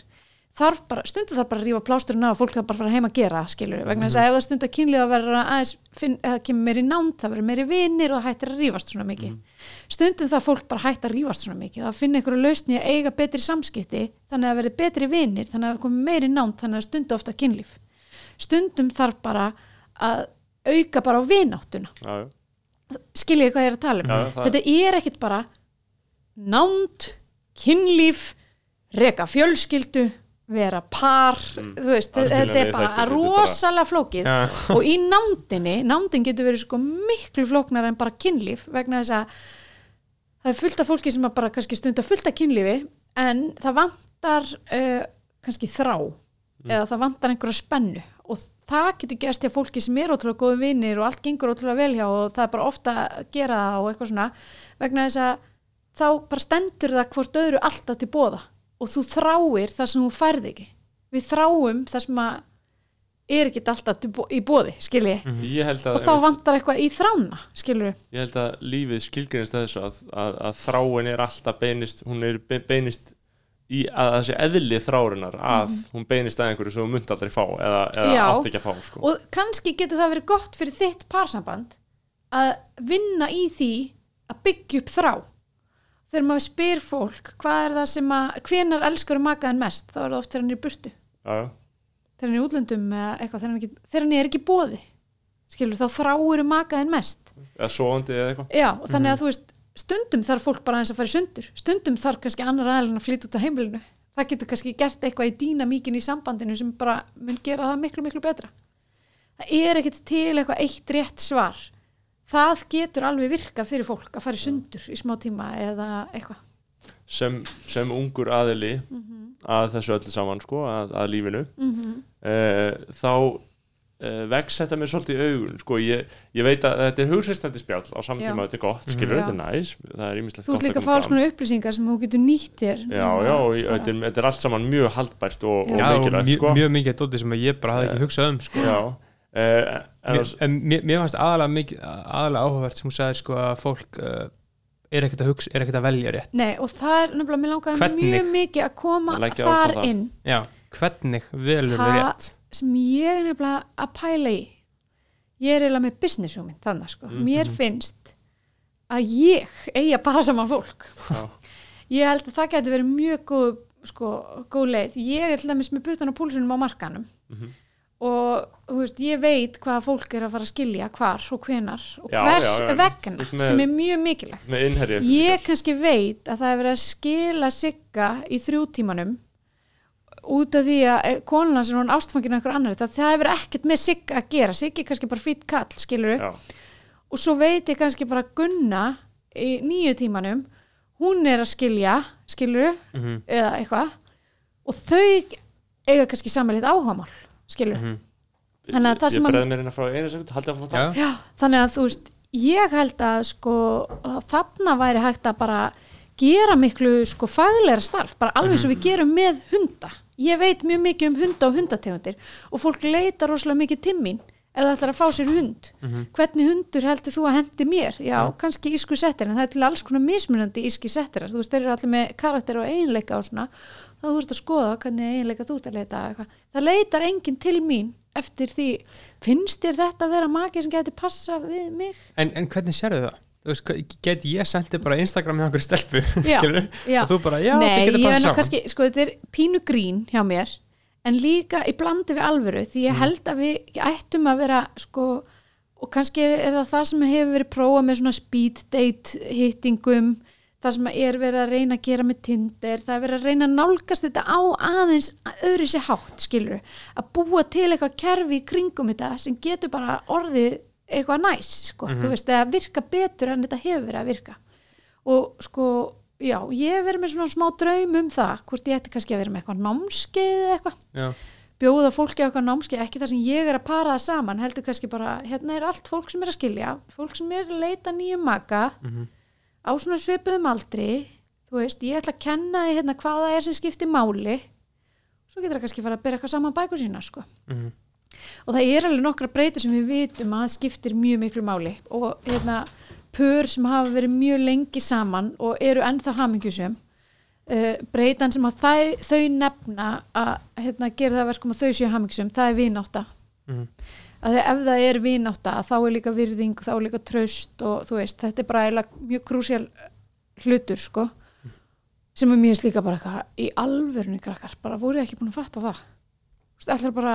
þarf bara, stundum þarf bara að rífa plásturinn af og fólk þarf bara að fara heim að gera, skilur vegna þess að ef það kynlið að vera aðeins finn, eða kemur meiri nánd, það verður meiri vinir og það hættir að rífast svona mikið. Stundum það fólk bara hættir að rífast svona mikið það finna einhverju lausni að eiga betri samskipti þannig að verði betri vinir, þannig að það komi meiri nánd þannig að stundu ofta kynlíf. Stundum þarf bara að auka bara á vináttuna. Já, já. skiljið hvað að vera par þú veist, þetta er bara bara- rosalega flókið. Já. og í nándinni, nándin getur verið sko miklu flóknar en bara kynlíf vegna þess að það er fullt af fólki sem að bara kannski stunda fullt af kynlífi en það vantar uh, kannski þrá eða það vantar einhverja spennu. Og það getur gerst hjá fólki sem er ótrúlega góði vinnir og allt gengur ótrúlega vel hjá og það er bara ofta að gera það og eitthvað svona. Vegna þess að þá bara stendur það hvort öðru alltaf til bóða og þú þráir það sem þú færð ekki. Við þráum það sem að er ekki alltaf í bóði skilji held að og þá vantar eitthvað í þrána skilur ég held að lífið skilgreinist að þessu að, að, að þráin er alltaf beinist hún er be- beinist í að það sé eðli þrárinar að hún beinist að einhverju sem hún myndi aldrei fá eða, eða átt ekki að fá sko. og kannski getur það verið gott fyrir þitt parsamband að vinna í því að byggja upp þrá þegar maður spyr fólk hvað er það sem að hvenar elskar makaðin mest þá er það oft þegar hann er í burtu. Já, þegar hann er í útlöndum eitthvað þegar hann, ekki, þegar hann er ekki bóði skilur þá þráir makaðin mest. Eða svoandi eða eitthvað. Já þannig að þú veist stundum þarf fólk bara aðeins að fara í sundur. Stundum þarf kannski annar aðeins að flytja út af heimilinu. Það getur kannski gert eitthvað í dýna míkin í sambandinu sem bara mun gera það miklu miklu betra. Það er ekkert til eitthvað eitt rétt svar það getur alveg virka fyrir fólk að fara í sundur í smá tíma eða eitthvað. Sem, sem ungur aðili Mhm. að þessu öllu saman sko, að, að lífinu mm uh, þá uh, vex þetta mér svolítið í augun sko, ég, ég veit að þetta er hugreistandi spjall á saman Já. tíma þetta er gott, skilur, Já. þetta er næs það er ímislegt þú ert líka að fá alls konar upplýsingar sem þú getur nýtt þér. Já, já, ég- þetta er, þetta er allt saman mjög haldbært og, og Já, og mikilvægt mjög, sko. mjög mikið dóti sem ég bara hafði ekki hugsað um sko. já, uh, en mér, mér, fannst aðalega, mikið, aðalega áhugavert sem hún sagði sko, að fólk uh, er ekkert að hugsa, er ekkert að velja rétt. Nei, og það er nefnilega, mér langaði Hvernig? mjög mikið að koma þar það. inn. Já, hvernig velur Það- við rétt? sem ég er nefnilega að pæla í ég er eiginlega með business hugmynd þannig sko, mér finnst að ég eigi að para saman fólk. Já. ég held að það getur verið mjög góð sko, góð leið, ég er til dæmis með butan á púlsunum á markanum Mhm. Og veist, ég veit hvað fólk er að fara að skilja hvar og hvenar og Já, hvers já, já, vegna með- sem er mjög mikilvægt. ég kannski veit að það er verið að skila sigga í þrjútímanum út af því að eh, konan hans er hún ástfangin af einhver annar það, það hefur ekkert með sigga að gera. Sigga er kannski bara fýtt kall, skilur já, og svo veit ég kannski bara Gunna í nýju tímanum hún er að skilja, skilur Mhm. eða eitthvað og þau eiga kannski samanleitt áhugamál skilur Mhm. Þannig að það sem ég að- breið mér inn að frá einu sekund haldið að fá já, Já, þannig að þú veist ég held að sko þarna væri hægt að bara gera miklu sko fagleira starf. Bara alveg eins og við gerum með hunda. Ég veit mjög mikið um hunda og hundategundir og fólk leita rosalega mikið til mín ef það ætlar að fá sér hund. Hvernig hundur heldur þú að hendi mér? Já, kannski ísku settir en það er til alls konar mismunandi íski settirar þú veist, þeir eru allir með karakter og eiginleika og svona þá þú ert að skoða hvernig eiginleika þú ert að leita eitthvað. það leitar enginn til mín eftir því, finnst þér þetta að vera maki sem getur passa við mig en, en hvernig sérðu það? Þú veist, get ég sendið bara Instagram hjá einhverju stelpu Já, já. og þú bara, já, Nei, þið getur saman kannski, sko þetta er pínu grín hjá mér en líka í blandi við alvöru því Mm. ég held að við ættum að vera sko, og kannski er, er það það sem hefur verið prófað með svona speed date hittingum það sem er verið að reyna að gera með Tinder, það er verið að reyna að nálgast þetta á aðeins öðru sér hátt, skilur að búa til eitthvað kerfi í kringum þetta sem getur bara orðið eitthvað næs, sko, þú veist, eða virka betur en þetta hefur verið að virka. Og sko, já, ég hef verið með svona smá draum um það, hvort ég ætti kannski að vera með eitthvað námskeið eða eitthvað. Bjóða fólki á eitthvað námskeið, ekki það sem ég er að para það saman, heldur kannski bara hérna er allt fólk sem er að skilja, fólk sem er að leita nýjum maka. Mhm. Á svona svipuðum aldri þú veist, ég ætla að kenna því hérna hvað það er sem skiptir máli svo getur það kannski fara að bera eitthvað saman bækur sína sko. Mhm. og það er alveg nokkra breytur sem við vitum að skiptir mjög miklu máli og hérna pör sem hafa verið mjög lengi saman og eru ennþá hamingjusum uh, breytan sem að þau, þau nefna að hérna, gera það að verkum að þau séu hamingjusum, það er vinátta Mhm. Að ef það er vinátta þá er líka virðing, þá er líka tröst og þú veist, þetta er bara mjög krúsjál hlutur sko. Sem er mér líka bara eitthvað í alvörunni krakkar, bara voru ekki búin að fatta það? Þú veist, ætlar bara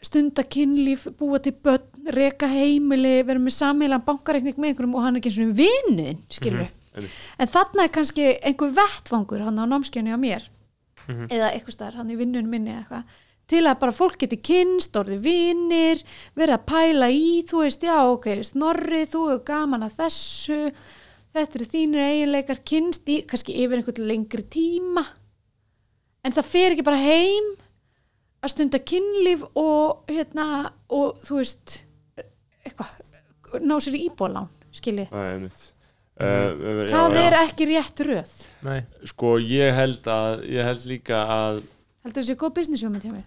stunda kynlíf, búa til börn, reka heimili, vera með sameilan bankareikning með einhverjum og hann er ekki eins og vinnuðin, skilur einmitt. en þarna er kannski einhver vettvangur hann á námskjönu á mér. Mhm. eða eitthvað staðar, hann í vinnunum minni eða eitthvað til að bara fólk geti kynst, orði vinir vera að pæla í, þú veist, já, ok Snorri, þú hefur gaman að þessu þetta eru þínir eiginleikar kynst í, kannski yfir einhvern lengri tíma. En það fer ekki bara heim að stunda kynlíf og hérna, og þú veist eitthvað ná sér í íbólán, skilji. Það er einmitt Uh, það er ekki rétt röð. Nei, Sko ég held að ég held líka að heldur þessi góð business hugmynd hjá mér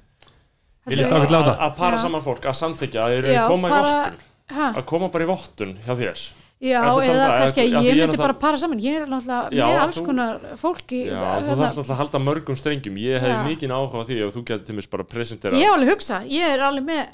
að, að para saman fólk, að samþykja að Já, eru koma í para- að koma bara í vottun hjá þér. Já, að eða það? kannski að ég myndi náttúrulega- bara para saman. Ég er náttúrulega Já, með alls þú- konar fólki Já, þú þarf alltaf að halda mörgum strengjum. Ég hef mikið áhuga á því og þú getur til mér bara presentera ég hef alveg hugsa, ég er alveg með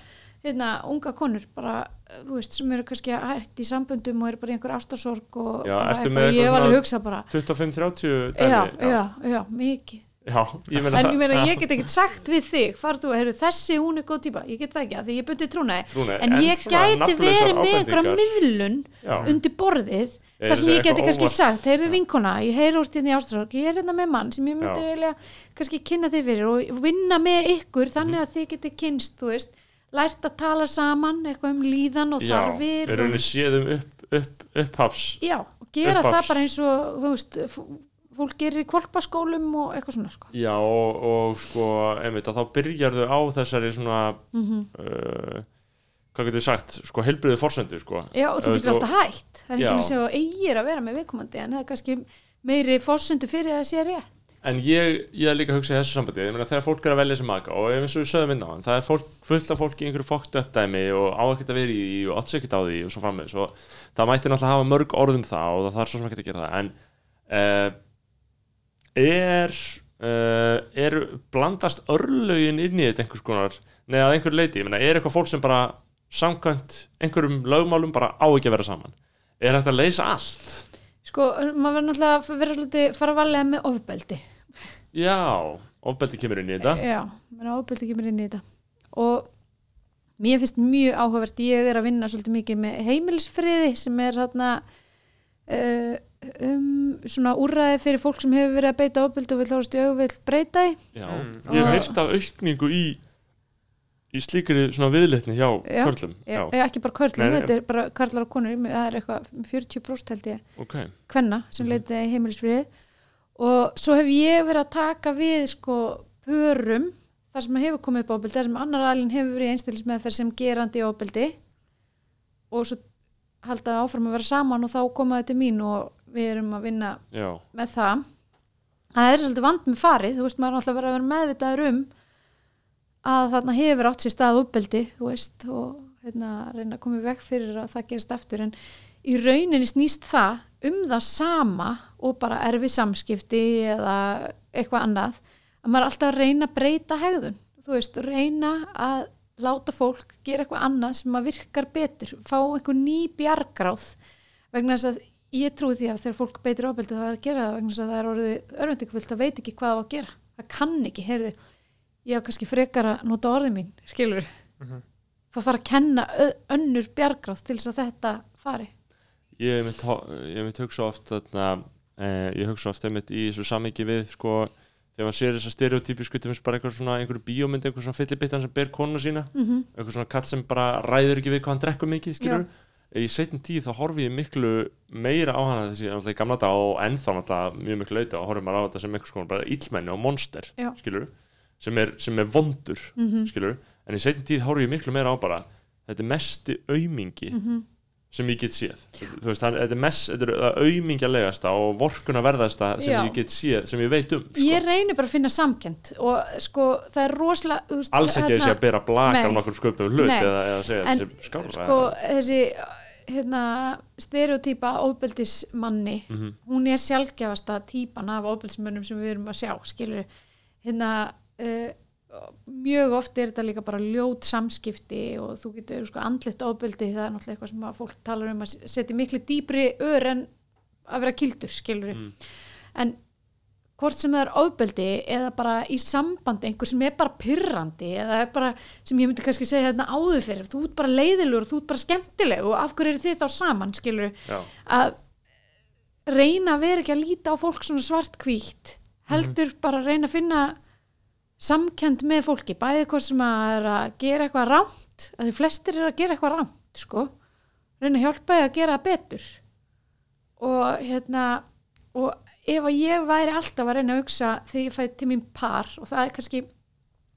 hérna, unga konur bara, þú veist, sem eru kannski hægt í samböndum og eru bara í einhver ástasorg og ég hef alveg hugsa bara. 25-30 já, já, já, mikið Já, ég en ég meina, Já. ég get ekkert sagt við þig farð þú, heyrðu, þessi hún er góð típa. Ég get það ekki, af því ég bundi trúnaði. En ég gæti verið með einhverja miðlun Já. undir borðið. Það sem ég geti kannski óvart. sagt, heyrðu vinkona ég heyri úr í ástrasorg, ég er hérna með mann sem ég myndi Já. vilja kannski kynna þig fyrir og vinna með ykkur þannig að þið geti kynst, þú veist. Lært að tala saman, eitthvað um líðan og Já, þarfir er og, rauninni séðum upp, upp, upphafs já, gera það bara eins og fólk gerir í kvolpaskólum og eitthvað svona sko. Já, og, og sko, einmitt, að þá byrjarðu á þessari svona mm uh, hvað getur sagt, sko, heilbriðu forsendu, sko. Já, og þú getur alltaf hægt það er ekki að segja að eigir að vera með viðkomandi en það er kannski meiri fórsendu fyrir að það sé rétt. En ég, ég er líka að hugsa í þessu sambandi. Ég meina þegar fólk er að velja sem maka og eins og við sögum inn á hann, það er fólk, fullt af fólki í einhverju fókt uppdæmi og á ekkert að vera í því og sér ekkert á því og svo framvegis. Og það mætti náttúrulega hafa mörg orðum það og það þarf svo sem ekkert að gera það. En uh, er uh, er blandast örlögin inn í þetta einhvers konar? Neða einhver leiti, ég meina er eitthvað fólk sem bara samkvæmt einhverjum lögmálum bara á ekki að vera saman? Er hægt að leysa allt? Sko, maður verður náttúrulega að vera svolítið fara valega með ofbeldi. Já, ofbeldi kemur inn í þetta. Já, ofbeldi kemur inn í þetta. Og mér finnst mjög áhugavert ég er að vinna svolítið mikið með heimilisfriði sem er þarna uh, um svona úrræði fyrir fólk sem hefur verið að beita ofbeldi og vil hórast í auðvill breyta í Já, Mm. ég hef heyrt af aukningu í í slíkri svona viðleitni hjá Já, körlum Já. Já, ekki bara körlum, Nei, nei. þetta er bara karlar og konur, það er eitthvað 40% held ég ok kvenna sem Mhm. leitið í heimilisfriði og svo hef ég verið að taka við sko pörum þar sem hefur komið upp ábyldi, þar sem annar alin hefur verið einstilismeðferð sem gerandi ábyldi og svo halda áfram að vera saman og þá koma þetta mín og við erum að vinna Já, með það. Það er svolítið vand með farið þú veist, maður er alltaf verið að vera meðvitaður um að þarna hefur átt sér stað uppbeldi, þú veist og hérna, reyna að koma í veg fyrir að það gerist aftur. En í rauninni snýst það um það sama og bara erfi samskipti eða eitthvað annað að maður er alltaf að reyna að breyta hegðun. Þú veist, reyna að láta fólk gera eitthvað annað sem að virkar betur, fá einhver ný bjargráð vegna þess að ég trúi því að þegar fólk beitir ábeldi þá er að gera það vegna þess að það er orðið örvendingafullt að veit ekki hvað það á að gera. Það kann ekki, heyrðu. Ég á kannski frekar að nota orðið mín skilur Mhm. það þarf að kenna önnur bjargráð til þess að þetta fari. Ég hef mitt, ég hef mitt hugsa oft þarna, eh, ég hugsa oft einmitt í þessu samhengi við sko, þegar maður sér þessa stereotypísku til þess bara einhver svona, einhverju bíómynd einhver svona fyllibittan sem ber konu sína. Mm einhver svona kall sem bara ræður ekki við hvað hann drekkur mikið skilur í setjum tíð þá horfi ég miklu meira á hana þessi náttúrulega í gamla dag og ennþá náttúrulega mjög miklu leita og horfum maður á þetta sem einhvers konar bara illmenni og monster skilur sem er, sem er vondur Mhm. skilur en í setjum tíð horfi ég miklu meira á bara þetta mesti aumingi Mhm. Sem ég get séð veist, hann, þetta er mest, þetta er það aumingjalegasta og vorkuna verðasta sem Já. ég get séð, sem ég veit um sko. ég reynir bara að finna samkend og sko það er rosalega veist, alls ekki að ég sé að bera blak Nei. af nokkur sköpum hlut eða, eða segja En, þessi skára sko þessi hérna, stereotýpa ofbeldismanni Mhm. hún er sjálfgefasta típan af ofbeldismönnum sem við erum að sjá skilur hérna uh, mjög oft er þetta líka bara ljót samskipti og þú getur sko andlitt ofbeldi það er náttúrulega eitthvað sem fólk talar um að setja miklu dýpri ör en að vera kildur skilur Mm. en hvort sem það er ofbeldi eða bara í sambandi einhver sem er bara pyrrandi eða bara sem ég myndi kannski segja hérna áður fyrir þú ert bara leiðilegur, þú ert bara skemmtileg og af hverju eru þið þá saman skilur Já. að reyna að vera ekki að líta á fólk svona svartkvítt heldur bara að reyna að finna samkend með fólki bæði hvort sem að er að gera eitthvað rámt að því flestir er að gera eitthvað rámt sko, reyna að hjálpa því að gera betur. Og hérna og ef að ég væri alltaf að reyna að hugsa þegar ég fæði til mín par og það er kannski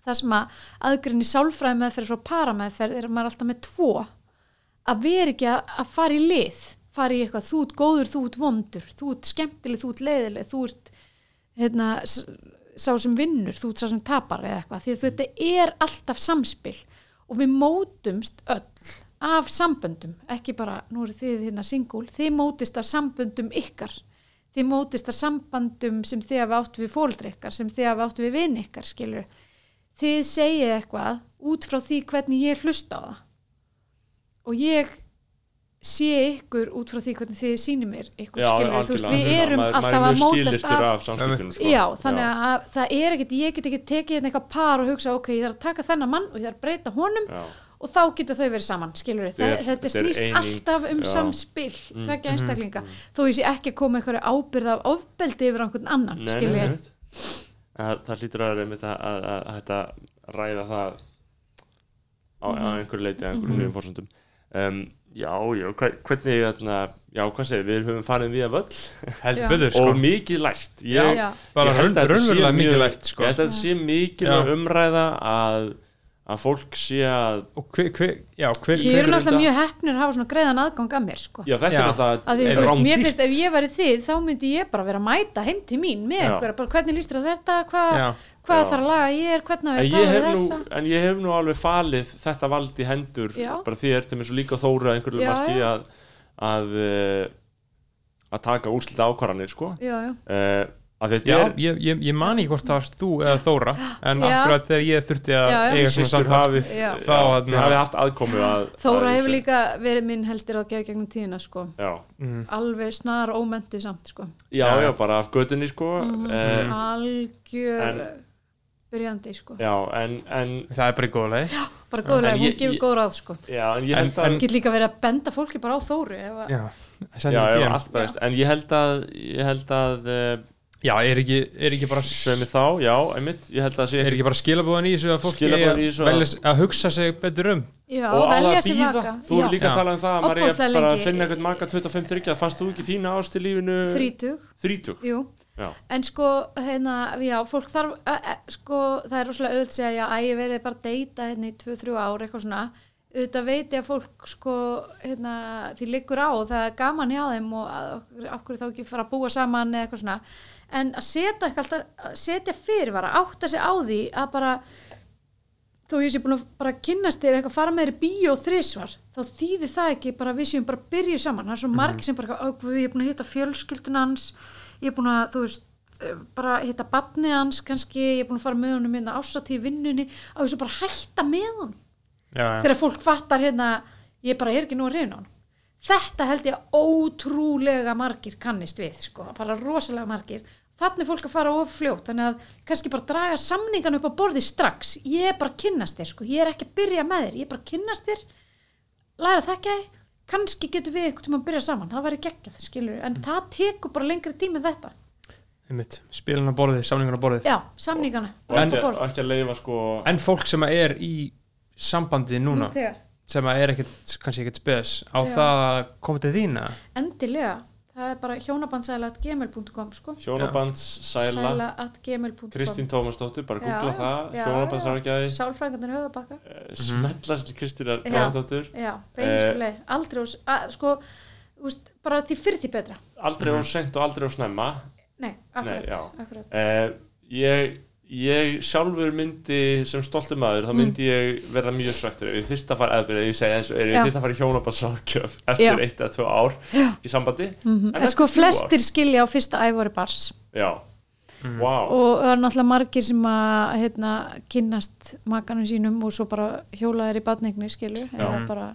það sem að aðgrinni sálfræði meðferð frá parameðferð er að maður er alltaf með tvo. Að vera ekki að, að fara í lið fara í eitthvað, þú ert góður, þú ert vondur þú ert skemmtileg, þú ert leiðileg þú ert hérna, sá sem vinnur, þú ert sá sem tapar eða eitthvað, því að þetta er alltaf samspil og við mótumst öll af samböndum ekki bara, nú eru þið hérna singul þið mótist af samböndum ykkar þið mótist af sambandum sem þið hafa átt við fóldri ykkar sem þið hafa átt við vinn ykkar, skilur þið segið eitthvað út frá því hvernig ég hlusta á það. Og ég sé ykkur út frá því hvernig þið sýnir mér ykkur Já, skilur, þú veist, við erum maður, alltaf maður að mótast af af sko. Já, þannig að það er ekkert, ég get ekki tekið hérna eitthvað par og hugsa, ok, ég þarf að taka þennan mann og ég þarf að breyta honum Já. og þá getur þau verið saman, skilur við, Þetta þetta þetta er snýst eining, alltaf um já. Mm. samspil, tvekja einstaklinga, þó ég sé ekki að koma einhverju ábyrð af ofbeldi yfir einhvern annan, Nei, skilur nei, við. það, hlýtur að vera einmitt að, að, að, að þetta ræða það á, á Mhm. einhverju leiti, á Já, já, hve- hvernig þarna, já, hvað segir, við höfum farið við að völl heldur Já. betur sko. Og mikið lært ég, Já. Já, bara ég held þetta sé raunverulega mjög- mikilvægt sko. Ég held að þetta sé mikið umræða að, að fólk sé að og hver, hver, já, hver, ég er náttúrulega mjög heppnir að hafa svona greiðan aðgang að mér, sko. Já, þetta Já. er að því Er rándýrt? mér finnst ef ég væri þið þá myndi ég bara vera að mæta heim til mín með einhverja, bara hvernig líst þér á þetta hvað, Já. þarf að laga ég er, hvernig á ég að tala þessa en ég hef nú alveg falið þetta vald í hendur Já. bara þér til mér svo líka þóru að einhverju marki já. að að, uh, að taka úrslita ákvarðanir sko. já, já, uh, að Já, er ég, ég, ég man ekki hvort það varst þú eða Þóra en Já. akkurat þegar ég þurfti að Já, já. eiga svona Já. þið þarna- hafið haft aðkomu að Þóra að hefur líka verið minn helstir á geða gegnum tíðina sko. já. Mm. alveg snar ómentu samt sko. já, Já. já, bara af götunni sko. Mhm. uh, algjör En- byrjandi sko. já, en, en það er bara í góða leið bara góðlega, En hún ég- gefur góð ráð sko. já, en ég En- held að en- get líka verið að benda fólki bara á Þóru ef að- já, já, Sendi já, DM. allt bara, en ég held að að já, er ekki, er ekki bara sömi þá, já, einmitt ég held að sé er ekki bara skilabóðan í þessu að fólki að, þessu að- velja, að hugsa sig betur um? Já, og velja að býða, maka þú er Já. líka að Já. tala um það að maður er bara að finna einhvern maka 25-30, fannst þú ekki þína ást í lífinu? Þrítug, 30? jú. Já, en sko, hérna, já, fólk þarf uh, uh, sko, það er rosalega auðvitað að segja já, ég verið bara að deyta hérna í 2-3 ár eitthvað svona, auðvitað veit ég að fólk sko, hérna því liggur á og það er gaman hjá þeim og að okkur, þá ekki fara að búa saman eða eitthvað svona, en að setja alltaf, að setja fyrirvara, átta sig á því að bara þó ég sé búin að bara kynnast þér eitthvað fara með þér í bíó þrísvar þá þýðir það ekki bara að við séum bara að byrja saman. Það er svo margir sem bara, "Ó, guð, ég er búin að hitta fjölskyldun hans ég er búin að, þú veist eh, bara hitta badni hans kannski ég er búin að fara með honum hérna ásatíð vinnunni á þessu bara hætta með honum. Þegar fólk fattar hérna ég bara er ekki nú að reyna hann þetta held ég að ótrúlega margir kannist við sko, bara rosalega margir. Þannig er fólk að fara of fljótt þannig að kannski bara draga samningan upp á borði strax. Ég er bara að kynnast þér sko, ég er ekki að byrja með þér ég er bara að kynnast þér. Læra að þekka þig. Kannski getur við tíma að byrja saman. Það væri geggjað, skilur en það tekur bara lengri tíma en þetta. Spilin á borðið, samningun á borðið. Já, samningana. Og en, ekki, borð, ekki að leifa sko en fólk sem er í sambandi nú núna þegar sem að er ekkert, kannski ekkert spes á Já. það að koma til þína endilega, það er bara hjónabandsæla.gmail.com sko. hjónabandssæla sæla at gmail.com Kristín Tómasdóttir, bara googla já, það já, hjónabandssæla sálfræðingarnir höfðabakka smellast til Kristínar Já. Tómasdóttir já, Eh. beinustu leið, aldrei að, sko, úst, bara því fyrir því betra aldrei of sent og aldrei of snemma nei, akkurat, já. akkurat. uh, ég, ég sjálfur myndi sem stoltur maður, Mm. þá myndi ég verða mjög svektur ef ég þyrst að fara eða ég segi eins og er ég Já. þyrst að fara í hjónabandsákjöf eftir Já. eitt eða tvö ár í sambandi Mm en eftir sko þrjú ár- flestir skilja á fyrsta ævori bars já, Mm. wow og það er náttúrulega margir sem að heitna, kynnast makanum sínum og svo bara hjóla er í badningni skilju eða bara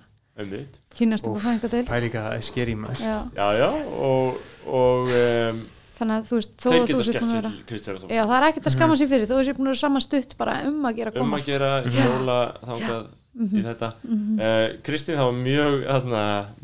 kynnast upp á Úff. fæðingadeild það er líka er skeri maður já, já, já, og, og um, þannig að þú veist þó þeir að þú geta sér skemmt búin að sér Kristínar já, það er ekkert að skamma sér fyrir. Þó að sér búin að vera saman stutt bara um að gera um að gera hjóla þangað Mhm. í þetta. Uh, Kristín, það var mjög þarna,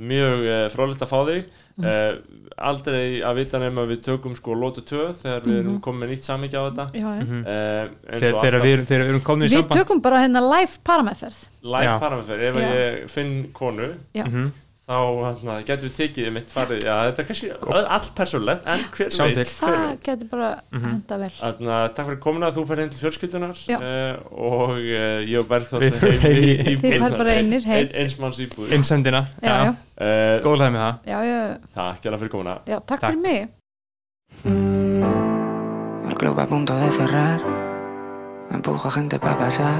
mjög uh, frólægt að fá þig. Mhm. uh, aldrei að vita nema við tökum sko lótu 2 þegar við erum komið með nýtt samíkja á þetta. Uh, þegar og þegar alltaf. við, erum- þegar við erum komin í við samband. tökum bara hérna live parameðferð live Já. paramefer, ef Já. ég finn konu. Já, Mhm. Þá þarna, getum við tekið mitt farið, já þetta er kannski all persónlegt en hver Sjáum veit, það veit. Getur bara henda vel. Þarna, takk fyrir komuna, þú heim til fjölskyldunar uh, og uh, ég Berg þá Þið farið bara einir ein- eins manns íbúð innsendina, já, já, uh, góðlega með það. Já, já, Takk hérna fyrir komuna. Já takk, Takk. fyrir mig El club a punto de cerrar. Empujo a gente para pasar.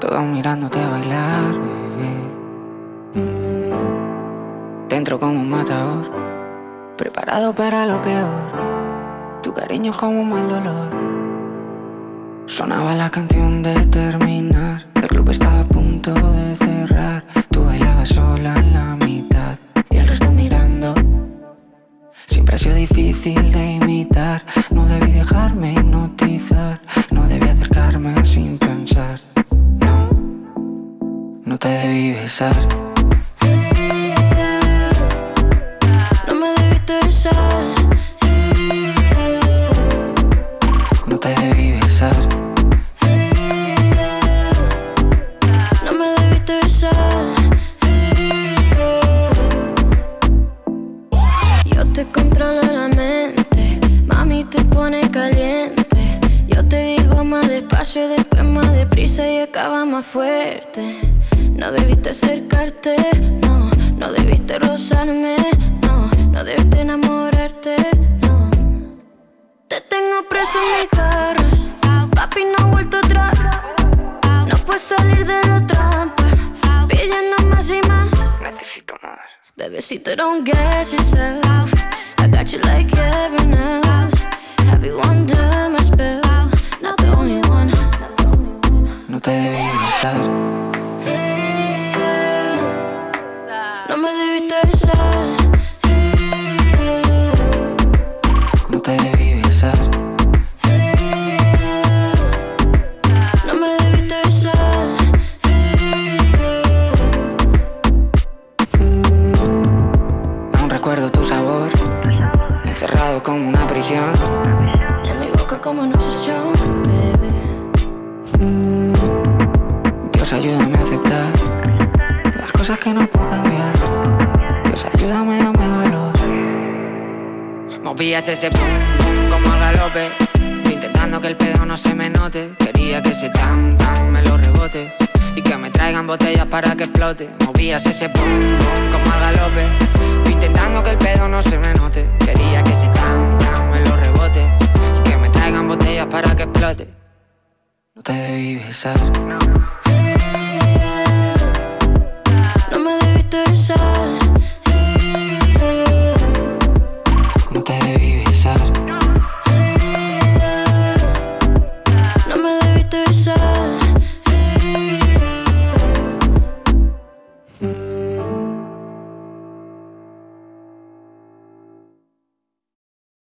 Todos mirándote bailar, bebé. Dentro como un matador. Preparado para lo peor. Tu cariño es como un mal dolor. Sonaba la canción de terminar. El club estaba a punto de cerrar. Tú bailabas sola en la mitad. Y el resto mirando. Siempre ha sido difícil de imitar. No debí dejarme hipnotizar. No debí acercarme sin pensar. No, no te debí besar.